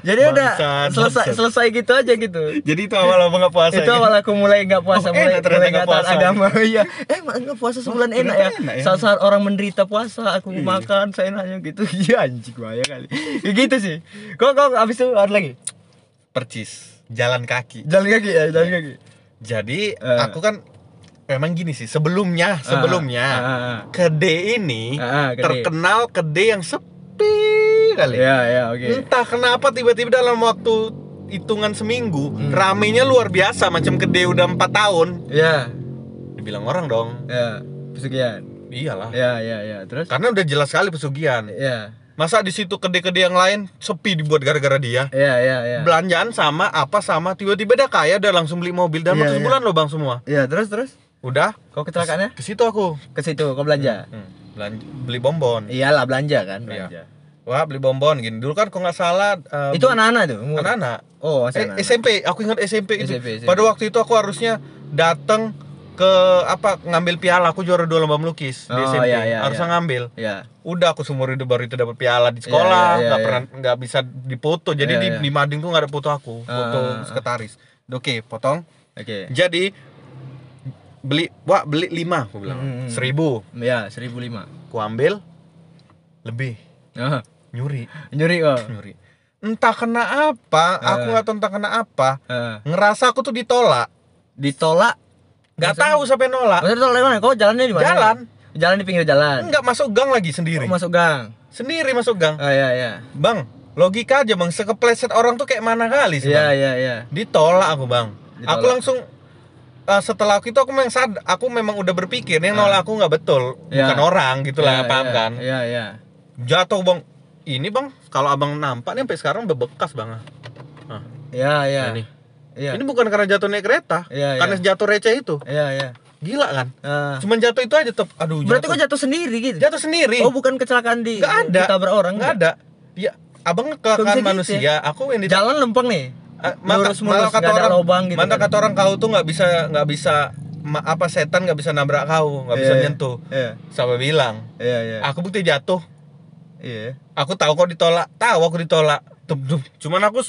jadi udah selesai selesai gitu aja gitu Jadi itu awal awal nggak puasa. itu ya? awal aku mulai nggak puasa Oh, mulai enak mulai nggak taat puasa. agama iya eh nggak puasa sebulan Oh, enak ya enak ya. saat saat orang menderita puasa aku Iya. makan seenaknya gitu iya anjing bahaya kali ya gitu sih kok kok abis itu ada lagi Percis. Jalan kaki. jalan kaki ya jalan kaki Jadi Eh. aku kan memang gini sih. Sebelumnya, sebelumnya Ah, ah, ah. kede ini Ah, ah, Kede. terkenal kede yang sepi kali. ya ya oke Entah kenapa tiba-tiba dalam waktu hitungan seminggu Hmm. ramenya luar biasa macam kede udah empat tahun. ya Dibilang orang dong. ya pesugihan Iyalah. ya ya ya terus Karena udah jelas sekali pesugihan. ya Masa di situ kede-kede yang lain sepi dibuat gara-gara dia? ya ya ya Belanjaan sama apa sama tiba-tiba dia kaya udah langsung beli mobil dan Iya, waktu iya. sebulan loh bang semua. ya terus terus Udah kau kecelakaannya ke situ aku. ke situ kau belanja Hmm, belan- beli bonbon. iyalah belanja kan Iya. belanja Wah beli bonbon gini. Dulu kan kalau nggak salah eh, itu anak-anak tuh anak-anak. oh masih Eh, anak-anak. SMP, aku ingat SMP itu. SMP, SMP. Pada waktu itu aku harusnya datang ke apa ngambil piala. Aku juara dua lomba melukis di Oh, SMP. iya, iya, harusnya iya. ngambil. ya Udah aku seumur hidup baru itu dapat piala di sekolah, Iya, iya, nggak iya, pernah nggak bisa dipoto. Jadi Iya, di, iya. di mading tuh nggak ada foto aku, foto Ah, ah, ah. sekretaris. Oke, potong. oke Jadi beli, wah beli lima, aku bilang Hmm, hmm, hmm. seribu. ya seribu lima Aku ambil lebih Ah, nyuri, nyuri kok nyuri. Entah kena apa, aku Eh. nggak tahu entah kena apa. Ah, Ngerasa aku tuh ditolak. ditolak Maksudnya- tahu siapa yang nolak. maksudnya di mana kau jalannya di mana Jalan. jalan di pinggir jalan Enggak masuk gang lagi sendiri. oh, masuk gang Sendiri masuk gang. oh ya ya Bang, logika aja bang, sekepleset orang tuh kayak mana kali sih iya iya iya Ditolak aku bang. Ditolak. Aku langsung eh, setelah itu aku memang sad, aku memang udah berpikir yang Ah. nolak aku nggak betul, Iya. bukan orang gitu lah, Iya, paham iya, kan? iya iya Jatuh bang. Ini bang, kalau abang nampak nih sampai sekarang bebekas bang. Nah, iya iya ini. Iya Ini bukan karena jatuh naik kereta, Iya, karena iya. jatuh receh itu. iya iya Gila kan? Ah. Cuman jatuh itu aja tetap. Aduh, berarti kau jatuh. jatuh sendiri gitu jatuh sendiri. oh bukan kecelakaan di Nggak ada. ditabrak orang Nggak ada. Ya, abang kecelakaan gitu manusia, aku yang di jalan lempeng nih Ah, maka, lurus malah kata orang lubang gitu mantap kan. kata orang kau tuh nggak bisa nggak bisa ma- apa setan nggak bisa nabrak kau nggak bisa Iya, iya. nyentuh iya sampai bilang iya iya aku bukti jatuh iya aku tahu kau ditolak tahu aku ditolak Tup, tup. cuman aku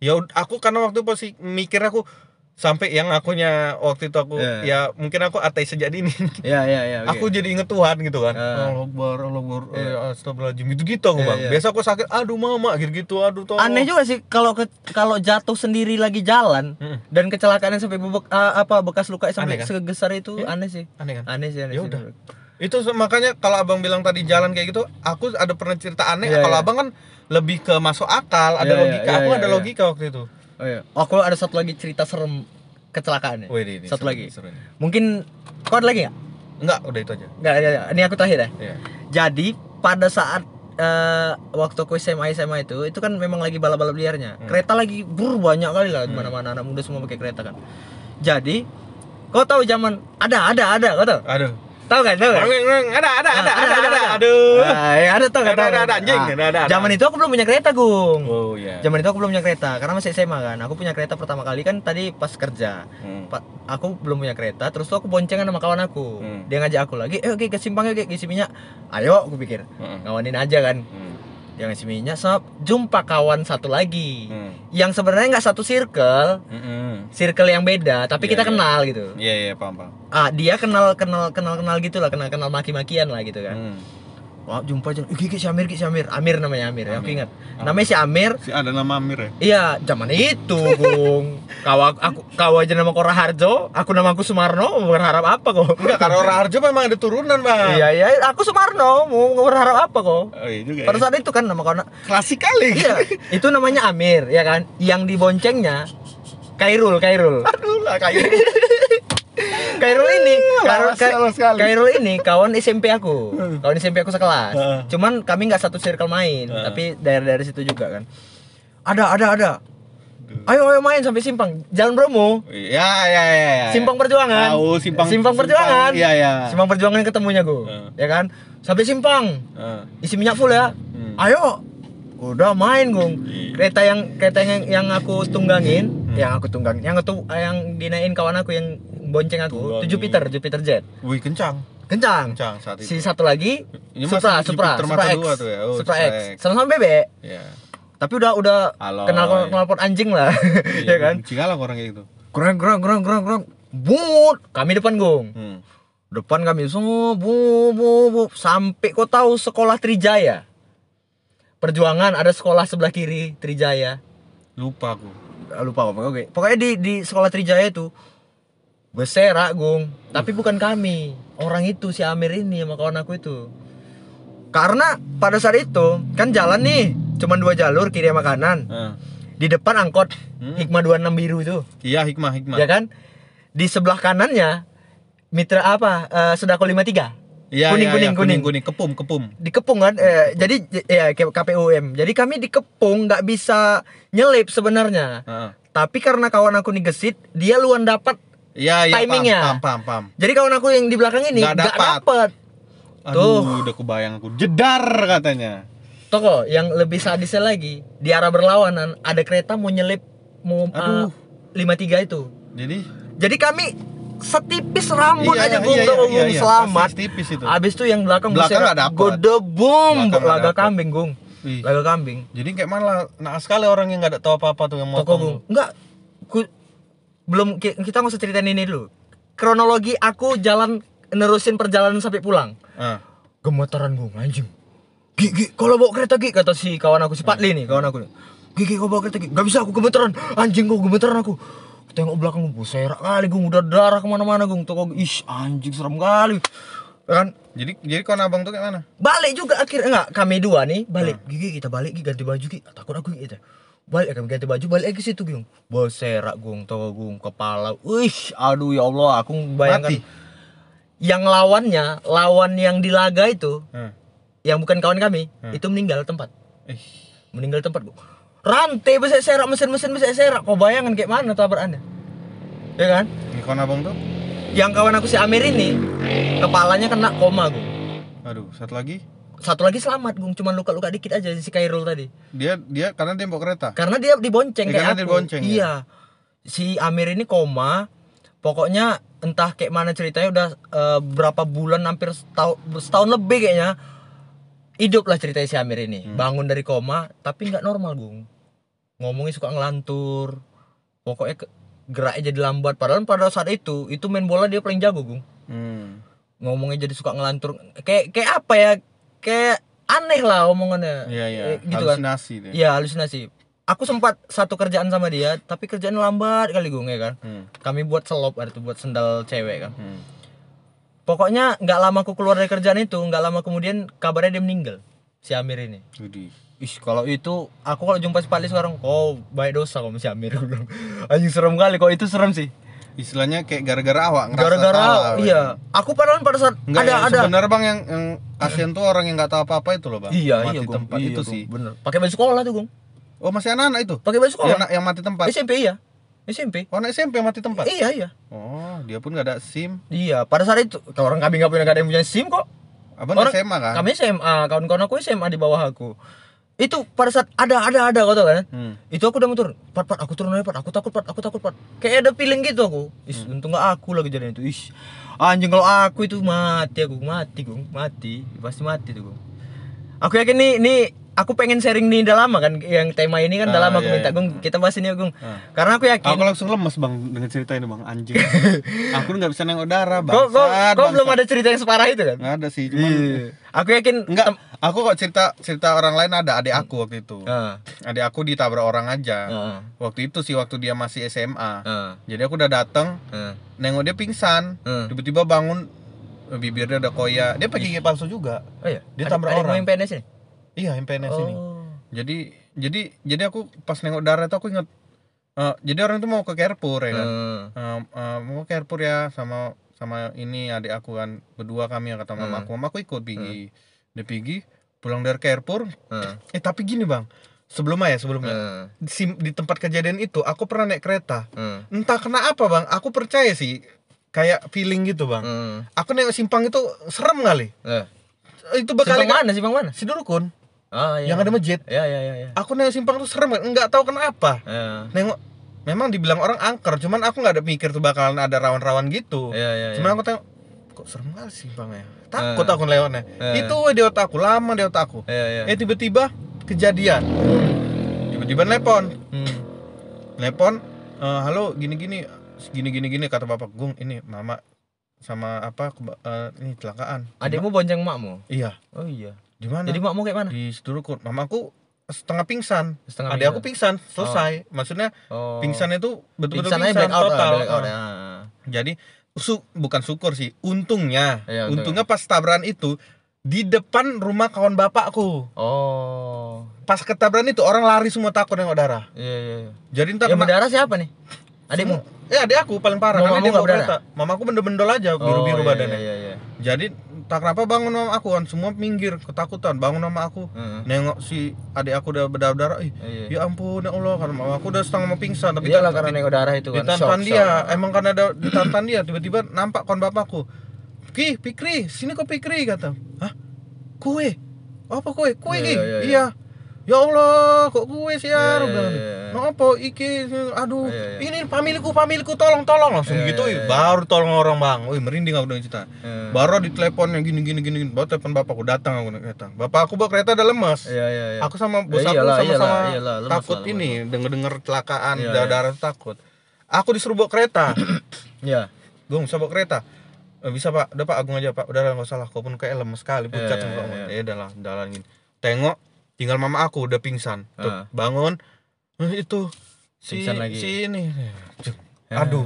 ya aku karena waktu itu posisi mikir aku sampai yang akunya waktu itu aku Iya. ya mungkin aku ateis sejak dini Iya iya iya. oke. aku jadi inget Tuhan gitu kan Ah. Allah Akbar Allah Akbar Iya. eh, astagfirullahaladzim gitu gitu aku bang biasa aku sakit aduh mama gitu gitu aduh tolong Aneh juga sih kalau ke, kalau jatuh sendiri lagi jalan Mm-mm. dan kecelakaannya sampai bebek, ah, apa bekas luka sampai kan? sebesar itu Iya. aneh sih. aneh kan Aneh sih aneh Ya sih. udah. Itu makanya kalau abang bilang tadi jalan kayak gitu aku ada pernah cerita aneh Iya, kalau iya. abang kan lebih ke masuk akal ada Iya, iya, logika iya, aku iya, ada iya. logika waktu itu Oh iya. Aku ada satu lagi cerita serem kecelakaan ya. Wih, ini, Satu seru lagi. seru. Mungkin kau ada lagi nggak? enggak udah itu aja Nggak, nggak, nggak. ini aku terakhir ya. Iya. Jadi pada saat eh, waktu aku SMA SMA itu itu kan memang lagi balap-balap liarnya. Hmm. Kereta lagi bur banyak kali lah di mana-mana anak muda semua pakai kereta kan. Jadi kau tahu zaman ada ada ada kau tahu? aduh Tahu kan? Tahu kan? ada ada ada ada ada ada aduh Ah, ya ada Ada, tahu ada, kan? ada, anjing. Ah, Ada, ada, ada. Zaman itu aku belum punya kereta, Gung. oh iya Zaman itu aku belum punya kereta karena masih SMA kan. Aku punya kereta pertama kali kan tadi pas kerja. Hmm. Aku belum punya kereta, terus tuh aku boncengan sama kawan aku. Hmm. Dia ngajak aku lagi, "Eh, oke ke simpang yuk, Ki, ngisi minyak." Ayo, aku pikir. Hmm. Ngawanin aja kan. Dia ngisi minyak, sop, jumpa kawan satu lagi. Hmm. Yang sebenarnya nggak satu circle, Hmm. circle yang beda, tapi Iya, kita iya. kenal gitu. iya iya paham paham Ah, dia kenal kenal kenal kenal gitu lah, kenal kenal maki-makian lah gitu kan. Hmm. Wah, jumpa aja. Iki, si Amir, si Amir. Amir namanya Amir, ya, aku Amir. ingat. Namanya si Amir. si ada nama Amir ya Iya, zaman itu, Bung. kau aku kau aja nama Kora Harjo, aku nama aku Sumarno, mau berharap apa kok? enggak karena orang Harjo memang ada turunan bang Iya, iya, aku Sumarno, mau berharap apa kok? oh iya juga Pada ya. saat itu kan nama kau klasik kali Iya, itu namanya Amir, ya kan? Yang diboncengnya Kairul, Kairul. aduh lah kayak Kairul ini, Kairul, sekali. Kairul ini kawan SMP aku, kawan SMP aku sekelas. Cuman kami nggak satu circle main, tapi daerah-daerah situ juga kan. Ada, ada, ada. Ayo, ayo main sampai simpang, Jalan Bromo, ya ya ya, ya. Simpang Perjuangan. tahu simpang Simpang Perjuangan. iya iya Simpang Perjuangan ketemunya gue, ya kan? Sampai simpang, isi minyak full ya. Hmm. Ayo, udah main gung. Iya. Kereta yang kereta yang yang aku tunggangin, Hmm. yang aku tunggangin, yang itu yang dinaikin kawan aku yang bonceng aku, Tunggangin. Jupiter, Jupiter Jet, wih kencang kencang. kencang saat itu Si satu lagi Ini Supra, Supra, Jupiter Supra mata X, tuh ya? Oh, Supra Supra X, sama-sama bebek. ya Tapi udah udah Halo, kenal iya. kenal pot anjing lah, ya kan? Cingala orang kayak gitu Gerang gerang gerang gerang gerang, but. Kami depan gung, hmm. depan kami semua bu bu bu sampai kau tahu sekolah Trijaya. Perjuangan ada sekolah sebelah kiri Trijaya. lupa aku lupa apa oke pokoknya di di sekolah Trijaya itu berserak gung. Tapi bukan kami. Orang itu si Amir ini sama kawan aku itu. Karena pada saat itu kan jalan nih. Cuma dua jalur kiri sama kanan. Heeh. di depan angkot Hmm. Hikmah 26 biru itu. Iya hikmah hikmah. Ya kan? Di sebelah kanannya Mitra apa? Eh, Sudako 53 Iya, kuning, iya, kuning, iya, kuning. kuning. Kepum kepum dikepung kan? Eh, jadi ya KPUM jadi kami dikepung nggak bisa nyelip sebenarnya. Heeh. tapi karena kawan aku nih gesit dia luan dapat iya iya Timingnya. paham paham paham. Jadi kawan aku yang di belakang ini Nggak dapat. dapat Aduh, Tuh. udah kebayang aku. Jedar katanya. Toko yang lebih sadisnya lagi di arah berlawanan ada kereta mau nyelip mau Aduh. lima tiga itu. Jadi? Jadi kami setipis rambut Iya, aja iya, gung iya, toko, iya, Gung. iya, selamat. Pasti tipis itu. abis itu yang belakang Belakang nggak godebum Belakang nggak laga kambing gung laga kambing. Jadi kayak mana? Nah sekali orang yang nggak ada tahu apa apa tuh yang toko motong gung enggak belum ki- kita nggak usah ceritain ini dulu. Kronologi aku jalan nerusin perjalanan sampai pulang. Ah. gemetaran gue anjing. Gigi, kalau bawa kereta Gigi kata si kawan aku si Patli nih kawan aku. Gigi kau bawa kereta Gigi gak bisa aku gemetaran anjing gue gemetaran aku. Tengok belakang gue serak kali gue udah darah ke mana-mana gue toko ish anjing serem kali. Ya kan? Jadi jadi kawan abang tuh kayak mana? Balik juga akhirnya. Enggak kami dua nih balik. Gigi kita balik Gigi ganti baju Gigi takut aku gitu balik kami ganti baju balik lagi ke situ Gung. Berserak Gung toko Gung kepala. Wih aduh ya Allah aku bayangkan. Mati. yang lawannya lawan yang di laga itu Hmm. yang bukan kawan kami Hmm. itu meninggal tempat. Eh, meninggal tempat bu rantai besar serak mesin-mesin besar serak kau bayangkan kayak mana tabrakannya ya kan? Ini kawan abang tuh? Yang kawan aku si Amir ini kepalanya kena koma gung. Aduh satu lagi satu lagi selamat gung. Cuman luka-luka dikit aja si Kairul tadi. Dia dia karena dia bawa kereta? Karena dia dibonceng Eh, kayak karena aku. dia dibonceng, ya? iya. Si Amir ini koma. Pokoknya entah kayak mana ceritanya udah eh, berapa bulan hampir setahun, setahun lebih kayaknya. Hidup lah ceritanya si Amir ini. Hmm. bangun dari koma tapi nggak normal gung. Ngomongnya suka ngelantur. Pokoknya ke- geraknya jadi lambat. Padahal pada saat itu itu main bola dia paling jago gung. Hmm. ngomongnya jadi suka ngelantur. Kayak kayak apa ya kayak aneh lah omongannya Iya iya. Eh, gitu kan Halusinasi deh. Iya halusinasi aku sempat satu kerjaan sama dia tapi kerjaan lambat kali gung ya kan Hmm. kami buat selop ada tuh buat sendal cewek kan Hmm. pokoknya nggak lama aku keluar dari kerjaan itu nggak lama kemudian kabarnya dia meninggal si Amir ini Widih. Ih, kalau itu aku kalau jumpa si Pali sekarang, oh baik dosa kamu si Amir. Anjing serem kali, kok itu serem sih. Istilahnya kayak gara-gara awak ngerasa Gara-gara salah, iya, aku padahal pada saat Enggak ada ya, ada sebenarnya bang yang yang kasihan tuh orang yang nggak tahu apa-apa itu loh bang. Iya, mati iya, Gong. tempat Iya, itu Gong. sih. Bener. Pakai baju sekolah tuh, Gong. Oh masih anak-anak itu? Pakai baju sekolah. Yang, yang mati tempat. SMP iya. SMP. Oh anak SMP yang mati tempat. Iya, iya. Oh dia pun nggak ada SIM. Iya, pada saat itu kalau orang kami nggak punya nggak ada yang punya SIM kok. Abang Orang- SMA kan? Kami SMA, kawan-kawan aku SMA di bawah aku. Itu pada saat ada ada ada kau tahu kan? Hmm. Itu aku udah muter, pat pat aku turun aja pat, aku takut pat, aku takut pat. Kayak ada feeling gitu aku. Is, untung gak aku lagi jadi itu. Is, anjing kalau aku itu mati aku mati gue mati pasti mati tuh gue. Aku yakin nih nih aku pengen sharing nih udah lama kan yang tema ini kan udah Ah, lama aku iya, minta iya. Gung kita bahas ini ya Gung. Ah. Karena aku yakin Aku langsung lemes bang dengan cerita ini bang anjing. aku nggak bisa nengok darah bang. kok kok kok belum ada cerita yang separah itu kan? Nggak ada sih. Cuman Iya. Aku yakin enggak. Aku kok cerita cerita orang lain ada adik aku waktu itu. Ah, Adik aku ditabrak orang aja. ah, Waktu itu sih waktu dia masih SMA. ah, Jadi aku udah dateng ah, nengok dia pingsan. ah. Tiba-tiba bangun bibirnya udah koyak. Dia pakai gigi palsu juga. Oh iya, Dia tabrak ada yang orang. PNS ini? Iya, MPNS ini. Oh. Jadi jadi jadi aku pas nengok darah itu aku inget eh, jadi orang itu mau ke Carrefour ya kan. Ah, Eh, eh, mau ke Carrefour ya sama sama ini adik aku kan berdua kami yang kata mama Hmm. aku. Mama aku ikut pergi. Dia pergi pulang dari Carrefour. ah, Eh tapi gini, Bang. Sebelumnya ya, sebelumnya. ah, Di, di tempat kejadian itu aku pernah naik kereta. ah, Entah kenapa, Bang. Aku percaya sih kayak feeling gitu, Bang. ah. Aku nengok simpang itu serem kali. Eh, Itu berkali Simpang mana? Simpang mana? Si Ah, iya. yang ada masjid. Ya, ya, ya, ya. Aku nengok simpang itu serem, enggak tahu kenapa. Ya, Nengok memang dibilang orang angker, cuman aku nggak ada mikir tuh bakalan ada rawan-rawan gitu. ya, ya. Cuman ya. aku tengok kok serem kali simpangnya. Takut Eh. aku lewatnya. Eh. Itu di otak aku, lama di otak aku. Ya, ya. Eh tiba-tiba kejadian. Tiba-tiba nelpon. Hmm. Nelpon, "Eh, halo gini-gini gini gini kata bapak Gung ini mama sama apa eh, ini kecelakaan. Adikmu bonceng makmu? Iya. Oh iya. Di mana? Jadi makmu kayak mana? di Sedurukun. Mamaku setengah pingsan. Setengah Adik aku pingsan, selesai. Maksudnya Oh. pingsan itu betul-betul Pingsan pingsan, blackout total. blackout, Ah. ya. Jadi su bukan syukur sih, untungnya. Betul. untungnya pas tabrakan itu di depan rumah kawan bapakku. Oh. Pas ketabrakan itu orang lari semua takut nengok darah. Iya, iya, iya. Jadi entar Yang berdarah siapa nih? Adikmu? Ya adik aku paling parah Mamamu karena dia kereta. Mamaku bendol-bendol aja biru-biru Oh, iya, badannya. Iya, iya, iya. Jadi tak kenapa bangun sama aku kan? Semua minggir ketakutan. Bangun sama aku. Heeh. nengok si adik aku udah berdarah-darah ih Iya. ya ampun ya Allah karena mama aku udah setengah mau pingsan tapi Iyalah karena nengok darah itu kan. ditantan shock, dia. shock. emang karena ada ditantan dia tiba-tiba nampak kawan bapakku. Ki Pikri sini kok Pikri kata. Hah? Kue? Apa kue? Kue Iya, Ki? iya, iya. iya ya Allah kok kue sih Iya, ya iya, iya. Kenapa iki aduh Iya, iya. ini familiku familiku tolong tolong langsung Iya, gitu iya, ih, iya. baru tolong orang bang wih merinding aku dengan cerita Iya. baru di teleponnya gini gini gini gini. baru telepon bapakku datang aku naik kereta bapak aku bawa kereta udah lemas Iya, iya, iya. aku sama bos Ya aku iyalah, sama-sama iyalah, iyalah, takut lah, lemas ini denger denger kecelakaan Iya, darah iya. darah takut aku disuruh bawa kereta Iya. gue bisa bawa kereta "Eh, bisa pak udah pak agung aja pak udah lah nggak salah kau pun kayak lemes sekali pucat Iya, muka iya, kamu." iya. ya udah lah jalan gini tengok tinggal mama aku udah pingsan tuh Ah. bangun Eh, itu si Pingsan lagi. si ini Ya. aduh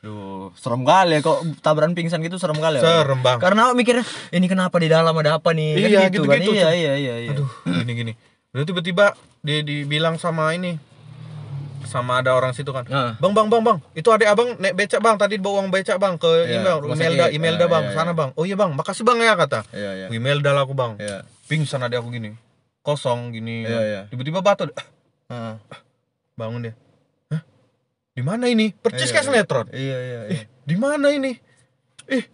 Duh, serem kali ya kok tabrakan pingsan gitu serem kali ya. serem bang Karena aku mikirnya ini kenapa di dalam ada apa nih? Kan Iya, gitu, gitu-gitu, kan. Iya, Cuk. iya, iya, iya. aduh gini gini Lalu tiba-tiba dia dibilang sama ini sama ada orang situ kan Nah. bang bang bang bang itu adik abang naik becak bang tadi bawa uang becak bang ke Iya, email Imelda. Imelda Ah, bang iya, sana iya. bang oh iya bang makasih bang ya kata Iya, iya. Imelda lah aku bang Iya. pingsan adik aku gini kosong gini Iya, iya. tiba-tiba batu Heeh. bangun dia Hah? di mana ini percis Iya, kayak iya. sinetron Iya, iya, iya. eh di mana ini eh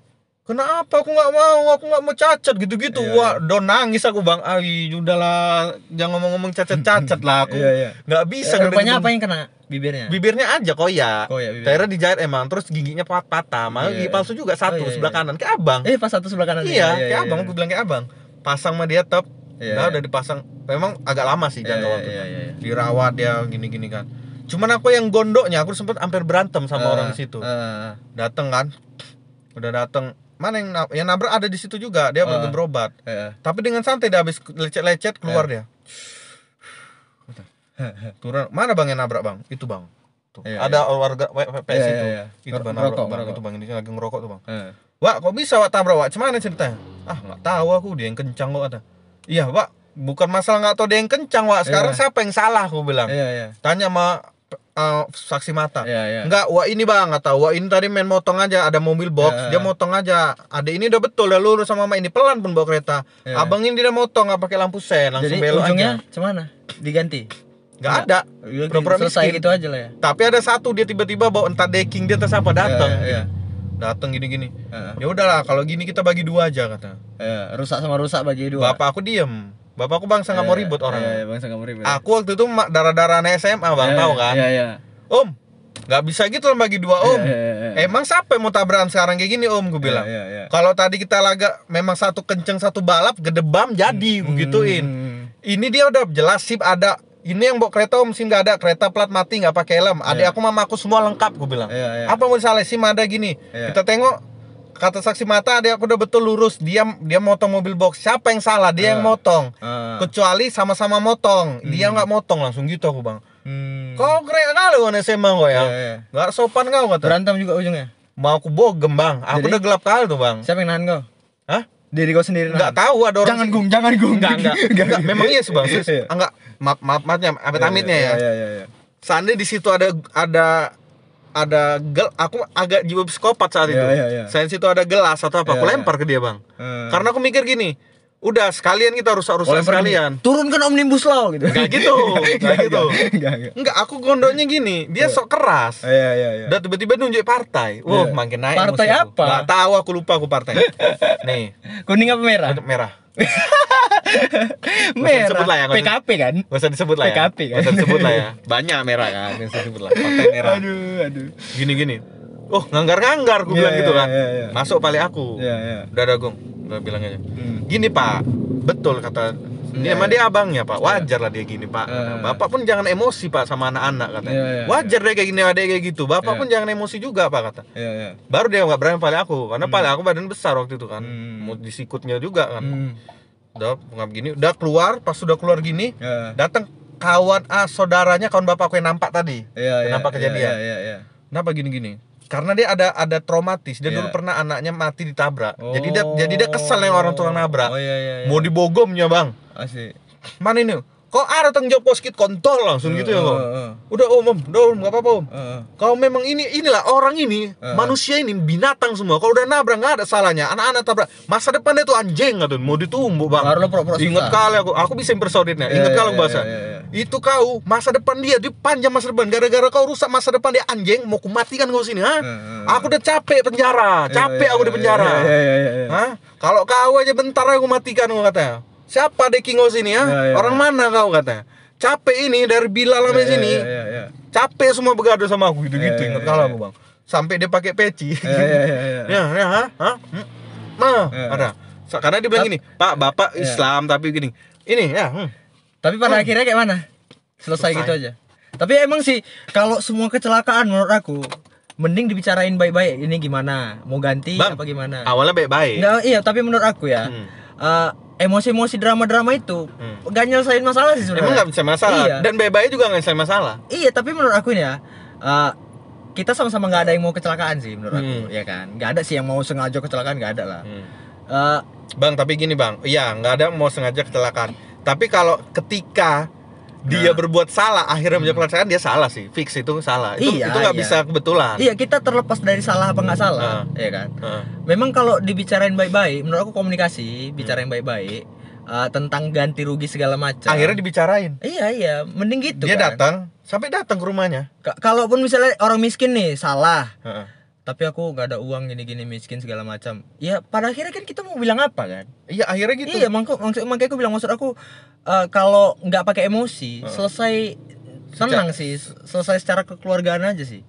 kenapa aku nggak mau aku nggak mau cacat gitu-gitu Iya, wah don nangis aku bang ay udahlah jangan ngomong-ngomong cacat-cacat lah aku Iya, iya. nggak bisa Eh, rupanya apa yang kena bibirnya? bibirnya aja koyak Koyak bibirnya. daerah dijahit emang terus giginya pat patah malah Iya. gigi palsu juga satu Oh, iya, sebelah iya. kanan kayak abang Eh, pas satu sebelah kanan. iya, kayak abang aku bilang kayak abang pasang sama dia tetap Iya, nah iya. udah dipasang memang agak lama sih Iya, jangka iya, waktu iya, iya, iya. dirawat dia gini-gini kan Cuman aku yang gondoknya, aku sempet hampir berantem sama Eh, orang di situ. eh, Dateng kan, udah dateng. Mana yang yang nabrak ada di situ juga, dia belum Eh. berobat. eh. Tapi dengan santai dia habis lecet-lecet keluar Eh. dia. Turun, mana bang yang nabrak bang? Itu bang. Tuh. Iya, ada warga WPS Iya, itu. iya, iya. Itu bang nabrak bang. Itu bang ini lagi ngerokok tuh bang. Eh. Wak, kok bisa wak tabrak wak? Cuman ceritanya? Ah, nggak tahu aku dia yang kencang kok kata. Iya, Wak. Bukan masalah nggak tahu dia yang kencang, Wak. Sekarang Iya. siapa yang salah aku bilang. Iya, iya. Tanya sama uh, saksi mata. Iya, iya. Enggak, wah ini bang, nggak tahu. Wah ini tadi main motong aja, ada mobil box, Iya, dia iya. motong aja. Ada ini udah betul, udah lurus sama mama ini pelan pun bawa kereta. Iya. Abang ini dia motong nggak pakai lampu sen, langsung Jadi belok ujungnya aja. cemana? Diganti. Nggak ada. Udah Pura-pura selesai miskin. gitu aja lah ya. Tapi ada satu dia tiba-tiba bawa entah decking dia entah siapa datang. Iya, iya. Datang gini-gini. Ya udahlah, kalau gini kita bagi dua aja kata. Iya, rusak sama rusak bagi dua. Bapak aku diem. Bapak aku bangsa nggak mau Iya, ribut orang. Iya, iya, bangsa nggak mau ribut. Aku waktu itu darah-darah anak SMA bang, Iya, tahu kan? Iya, iya. Om, nggak bisa gitu loh bagi dua om. Iya, iya, iya. Emang siapa yang mau tabrakan sekarang kayak gini om? Gue bilang. Iya, iya, iya. Kalau tadi kita laga memang satu kenceng satu balap gedebam jadi gue gituin. Hmm. Ini dia udah jelas sip ada. Ini yang bawa kereta om nggak ada kereta plat mati nggak pakai helm. Adik Iya. aku mama aku semua lengkap gue bilang. Iya, iya. Apa mau salah sim ada gini. Iya. Kita tengok kata saksi mata adik aku udah betul lurus dia dia motong mobil box siapa yang salah dia yang Iya. motong Ah. kecuali sama-sama motong dia nggak motong langsung gitu aku bang Hmm. kau keren kali kan SMA kau ya iya. nggak sopan kau kata Berantem juga ujungnya. mau aku bogem bang aku Jadi? udah gelap kali tuh bang Siapa yang nahan kau? Hah? Diri kau sendiri nggak tahu ada orang Jangan gung, jangan gung. enggak enggak enggak memang iya sih bang. Iya. enggak maaf maaf maafnya amit amitnya ya. Iya, iya, seandainya di situ ada ada ada gel aku agak jiwa psikopat saat itu. iya. Selain situ ada gelas atau apa aku lempar ke dia bang. Karena aku mikir gini udah sekalian kita rusak Oh, rusak lempar sekalian gini, Turunkan omnibus law gitu. Enggak gitu, enggak gitu. Enggak, enggak. enggak aku gondoknya gini dia sok keras Iya, iya, iya. Udah tiba-tiba nunjuk partai. Wah, Iya. makin naik. Partai aku. apa? Nggak tahu aku lupa aku partai. Nih, Kuning apa merah? merah. merah. sebut lah ya, nggak PKP kan? Gak usah disebut lah ya. PKP kan? Gak usah disebut lah ya. Banyak merah kan. Gak usah disebut lah. Partai merah. Aduh, aduh. Gini-gini. Oh, nganggar-nganggar aku Iya, bilang gitu iya, kan. iya, iya. Masuk paling aku. Iya, iya. Udah ada gong. Udah bilang aja. Hmm. Gini Pak, betul kata dia Iya, emang iya. dia abangnya Pak, wajar lah dia gini Pak. Iya. Bapak pun jangan emosi Pak sama anak-anak katanya. Iya, iya, Wajar dia kayak gini ada kayak gitu. Bapak Iya. pun jangan emosi juga Pak kata. Iya, iya. Baru dia nggak berani paling aku, karena paling aku badan besar waktu itu kan, Hmm. mau disikutnya juga kan. Hmm. Udah ngap gini, udah keluar, pas sudah keluar gini, Iya. datang kawan ah saudaranya kawan bapakku yang nampak tadi. Iya, iya. Iya, kejadian? Iya, iya, iya. Kenapa gini-gini? Karena dia ada ada traumatis. Dia Iya. dulu pernah anaknya mati ditabrak. Oh. Jadi dia jadi dia kesel yang orang tukang nabrak. Oh, iya, iya, iya. Mau dibogomnya, Bang. Asik. Mana ini? Kok ada tanggung jawab poskit kontol langsung gitu ya, Eh, eh, eh. Udah om, om, udah om, nggak apa-apa om. Kau memang ini inilah orang ini manusia ini binatang semua. Kalau udah nabrak nggak ada salahnya. Anak-anak tabrak masa depannya tuh anjing tuh mau ditumbuk bang. Ingat kali aku, aku bisa impersonate-nya. Iya, Ingat iya, kali aku iya, bahasa. iya. Itu kau masa depan dia, dia panjang masa depan. Gara-gara kau rusak masa depan dia anjing, mau kumatikan kau sini, ha? Aku udah capek penjara, capek aku di penjara. Hah? Kalau kau aja bentar aku matikan kau katanya. Siapa deking kau sini ha? Iya, iya, Orang mana kau katanya? Capek ini dari Bilal sampai Iya, sini. Iya, iya, iya. Capek semua begadang sama aku gitu-gitu Iya, ingat iya, kalau iya. aku, Bang. Sampai dia pakai peci. Iya, iya, iya, iya. ya, ya, ha? Ha? Hmm? Nah, Iya. ada. Karena dia bilang gini, "Pak, Bapak Iya. Islam tapi gini. Ini ya, hmm. Tapi pada akhirnya kayak mana? Selesai, Selesai. gitu aja. Tapi emang sih kalau semua kecelakaan menurut aku mending dibicarain baik-baik. Ini gimana? Mau ganti Bang, apa gimana? Awalnya baik-baik. Nggak, iya, tapi menurut aku ya, Hmm. eh, emosi-emosi drama-drama itu Hmm. gak nyelesain masalah sih sebenarnya. Emang nggak bisa masalah. Iya. Dan baik-baik juga nggak bisa masalah. Iya, tapi menurut aku ini ya, eh, kita sama-sama nggak ada yang mau kecelakaan sih menurut aku, Hmm. ya kan? Nggak ada sih yang mau sengaja kecelakaan, nggak ada lah. Hmm. Eh, Bang, tapi gini bang, iya nggak ada mau sengaja kecelakaan. Tapi kalau ketika dia Nah. berbuat salah, akhirnya menjadi kecelakaan dia salah sih, fix itu salah. Itu Iya, itu nggak iya. bisa kebetulan. iya, kita terlepas dari salah apa nggak salah, ya kan? Heeh. Memang kalau dibicarain baik-baik, menurut aku komunikasi, bicarain baik-baik eh, tentang ganti rugi segala macam. akhirnya dibicarain. Iya iya, mending gitu dia kan. datang, sampai datang ke rumahnya. Ka- Kalaupun misalnya orang miskin nih salah, tapi aku nggak ada uang gini-gini miskin segala macam. Ya pada akhirnya kan kita mau bilang apa kan? Iya akhirnya gitu. Iya, maksud maksud makanya aku bilang maksud aku eh, kalau nggak pakai emosi, selesai senang sih, selesai secara kekeluargaan aja sih.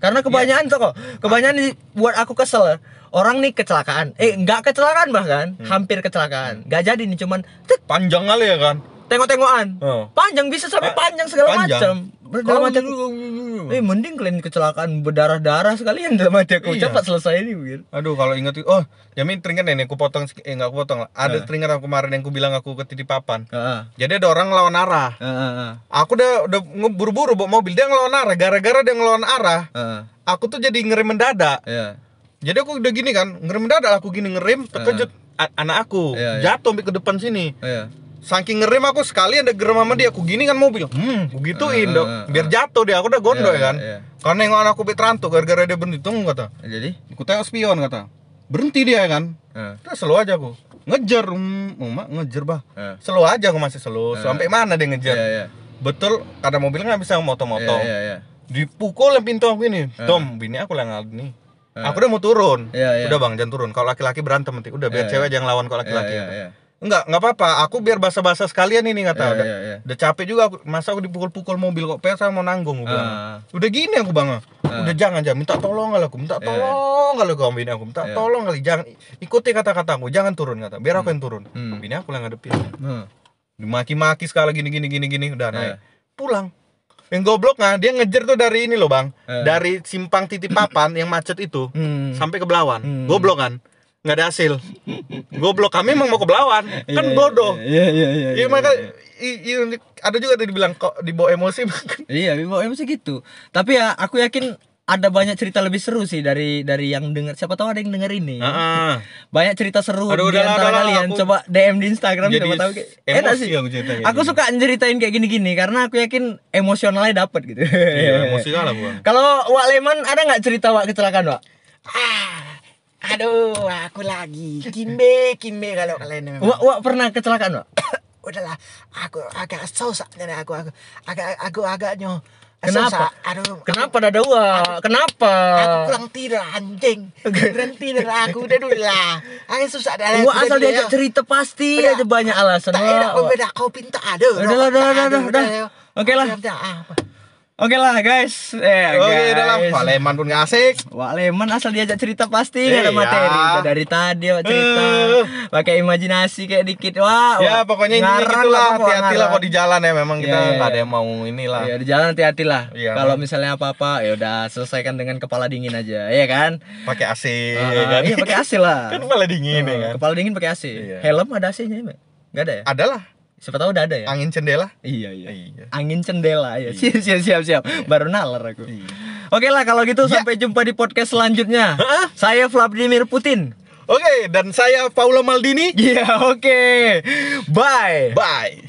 Karena kebanyakan tuh kok, kebanyakan nih buat aku kesel. Orang nih kecelakaan, eh nggak kecelakaan bahkan, hampir kecelakaan. Nggak jadi nih cuman tek Panjang kali ya kan. Tengok-tengokan. Oh. Panjang bisa sampai Pa- panjang segala macam. Aku, Kalau- eh mending kalian kecelakaan berdarah-darah sekalian dalam hati aku. Iya. Cepat selesai ini mungkin. Aduh kalau inget oh Jamin teringat nih aku potong eh nggak aku potong. Ada teringat aku kemarin yang aku bilang aku ketitipapan. Heeh. Jadi ada orang ngelawan arah. Heeh. Aku udah udah ngeburu-buru bawa mobil dia ngelawan arah. Gara-gara dia ngelawan arah, Heeh. aku tuh jadi ngerem mendadak. Iya. Jadi aku udah gini kan, ngerem mendadak aku gini ngerem, terkejut a- anak aku Iya, iya. jatuh sampai ke depan sini. Iya. Saking ngerem aku sekali ada gerem sama dia, aku gini kan mobil. Hmm, aku gituin Eh, dong. eh, Biar jatuh dia, aku udah gondok Iya, ya kan. iya, iya. Karena yang aku betranto gara-gara dia berhenti tunggu kata. Jadi? Aku tengok spion kata. Berhenti dia kan. Heeh. Terus slow aja aku. Ngejar, hmm, mak ngejar bah. Heeh. Slow aja aku masih slow. Sampai mana dia ngejar? Iya, iya. Betul, ada mobil nggak bisa Iya, motong-motong. iya, iya. Dipukul yang pintu aku ini. Tom, bini aku lah yang nih. Eh. Aku udah mau turun. Iya, iya. Udah bang, jangan turun. Kalau laki-laki berantem nanti. Udah biar Iya, cewek aja yang lawan kalau laki-laki. Iya, iya, iya. Enggak, enggak apa-apa. Aku biar basa-basa sekalian ini kata. Iya, udah, iya, iya. udah capek juga aku. Masa aku dipukul-pukul mobil kok pengen saya mau nanggung aku bilang. Ah. Udah gini aku bang. Udah jangan jangan minta tolong kali aku. Minta Iya. tolong kali aku bini aku. Minta tolong kali jangan ikuti kata-kataku. Jangan turun kata. Biar aku yang turun. Hmm. Bini aku yang ngadepin. Heeh. Dimaki-maki sekali gini gini gini gini udah naik. Iya. Pulang. Yang goblok nggak dia ngejar tuh dari ini loh bang, Eh. dari simpang titip papan yang macet itu Hmm. sampai ke Belawan. Hmm. Goblok kan? Nggak ada hasil. Goblok kami emang mau ke Belawan, kan Iya, bodoh. Iya, iya, iya. Iya maka i- i- ada juga tadi dibilang kok dibawa emosi. Iya, Bimo MC gitu. Tapi ya aku yakin ada banyak cerita lebih seru sih dari dari yang denger. Siapa tahu ada yang denger ini. Heeh. Banyak cerita seru Aduh, di antara kalian. aku Coba DM di Instagram jadi siapa tahu kayak emosi enak sih. aku Aku suka nyeritain kayak gini-gini karena aku yakin emosionalnya dapet gitu. Iya, emosi kalah gua. Kalau Wak Leman ada nggak cerita Wak kecelakaan Wak? Ah, aduh, aku lagi. Kimbe, kimbe kalau kalian memang. Wak, Wak pernah kecelakaan Wak? Udahlah, aku agak susah nih aku, aku agak aku agaknya Kenapa? susah. Aduh, Kenapa dada Wak? Kenapa? Aku kurang tidur anjing. Kurang tidur aku udah dulu lah. Aku susah dah. Wak asal diajak cerita pasti Udah. aja banyak alasan Tak enak Wak. beda kau pinta ada. Udah udah, udah, udah. Oke lah. Apa? Oke lah guys. Eh, Oke, guys. udah lah. Leman pun nggak asik. Wak Leman asal diajak cerita pasti nggak ada Iya. materi. Udah dari tadi Wak cerita. Eh. Pakai imajinasi kayak dikit. Wah. Ya Wak. pokoknya Ngarang gitulah. Wak, Hati-hati lah kok di jalan ya. Memang kita Iya, iya, nggak ada iya. yang mau inilah. Iya di jalan hati-hati lah. Iya, Kalau misalnya apa-apa ya udah selesaikan dengan kepala dingin aja, ya kan? Pakai AC. Ah, ya kan? Iya pakai AC lah. kan malah dingin ya Ah, kan. Kepala dingin pakai AC. Iya. Helm ada AC-nya emang? Gak ada ya? Adalah Siapa tahu udah ada ya? angin cendela. Iya iya. Iya. Angin cendela ya. Siap siap siap siap. Baru nalar aku. Iya. Oke lah kalau gitu Ya. sampai jumpa di podcast selanjutnya. Saya Vladimir Putin. Oke, dan saya Paulo Maldini. Iya oke. Bye. Bye.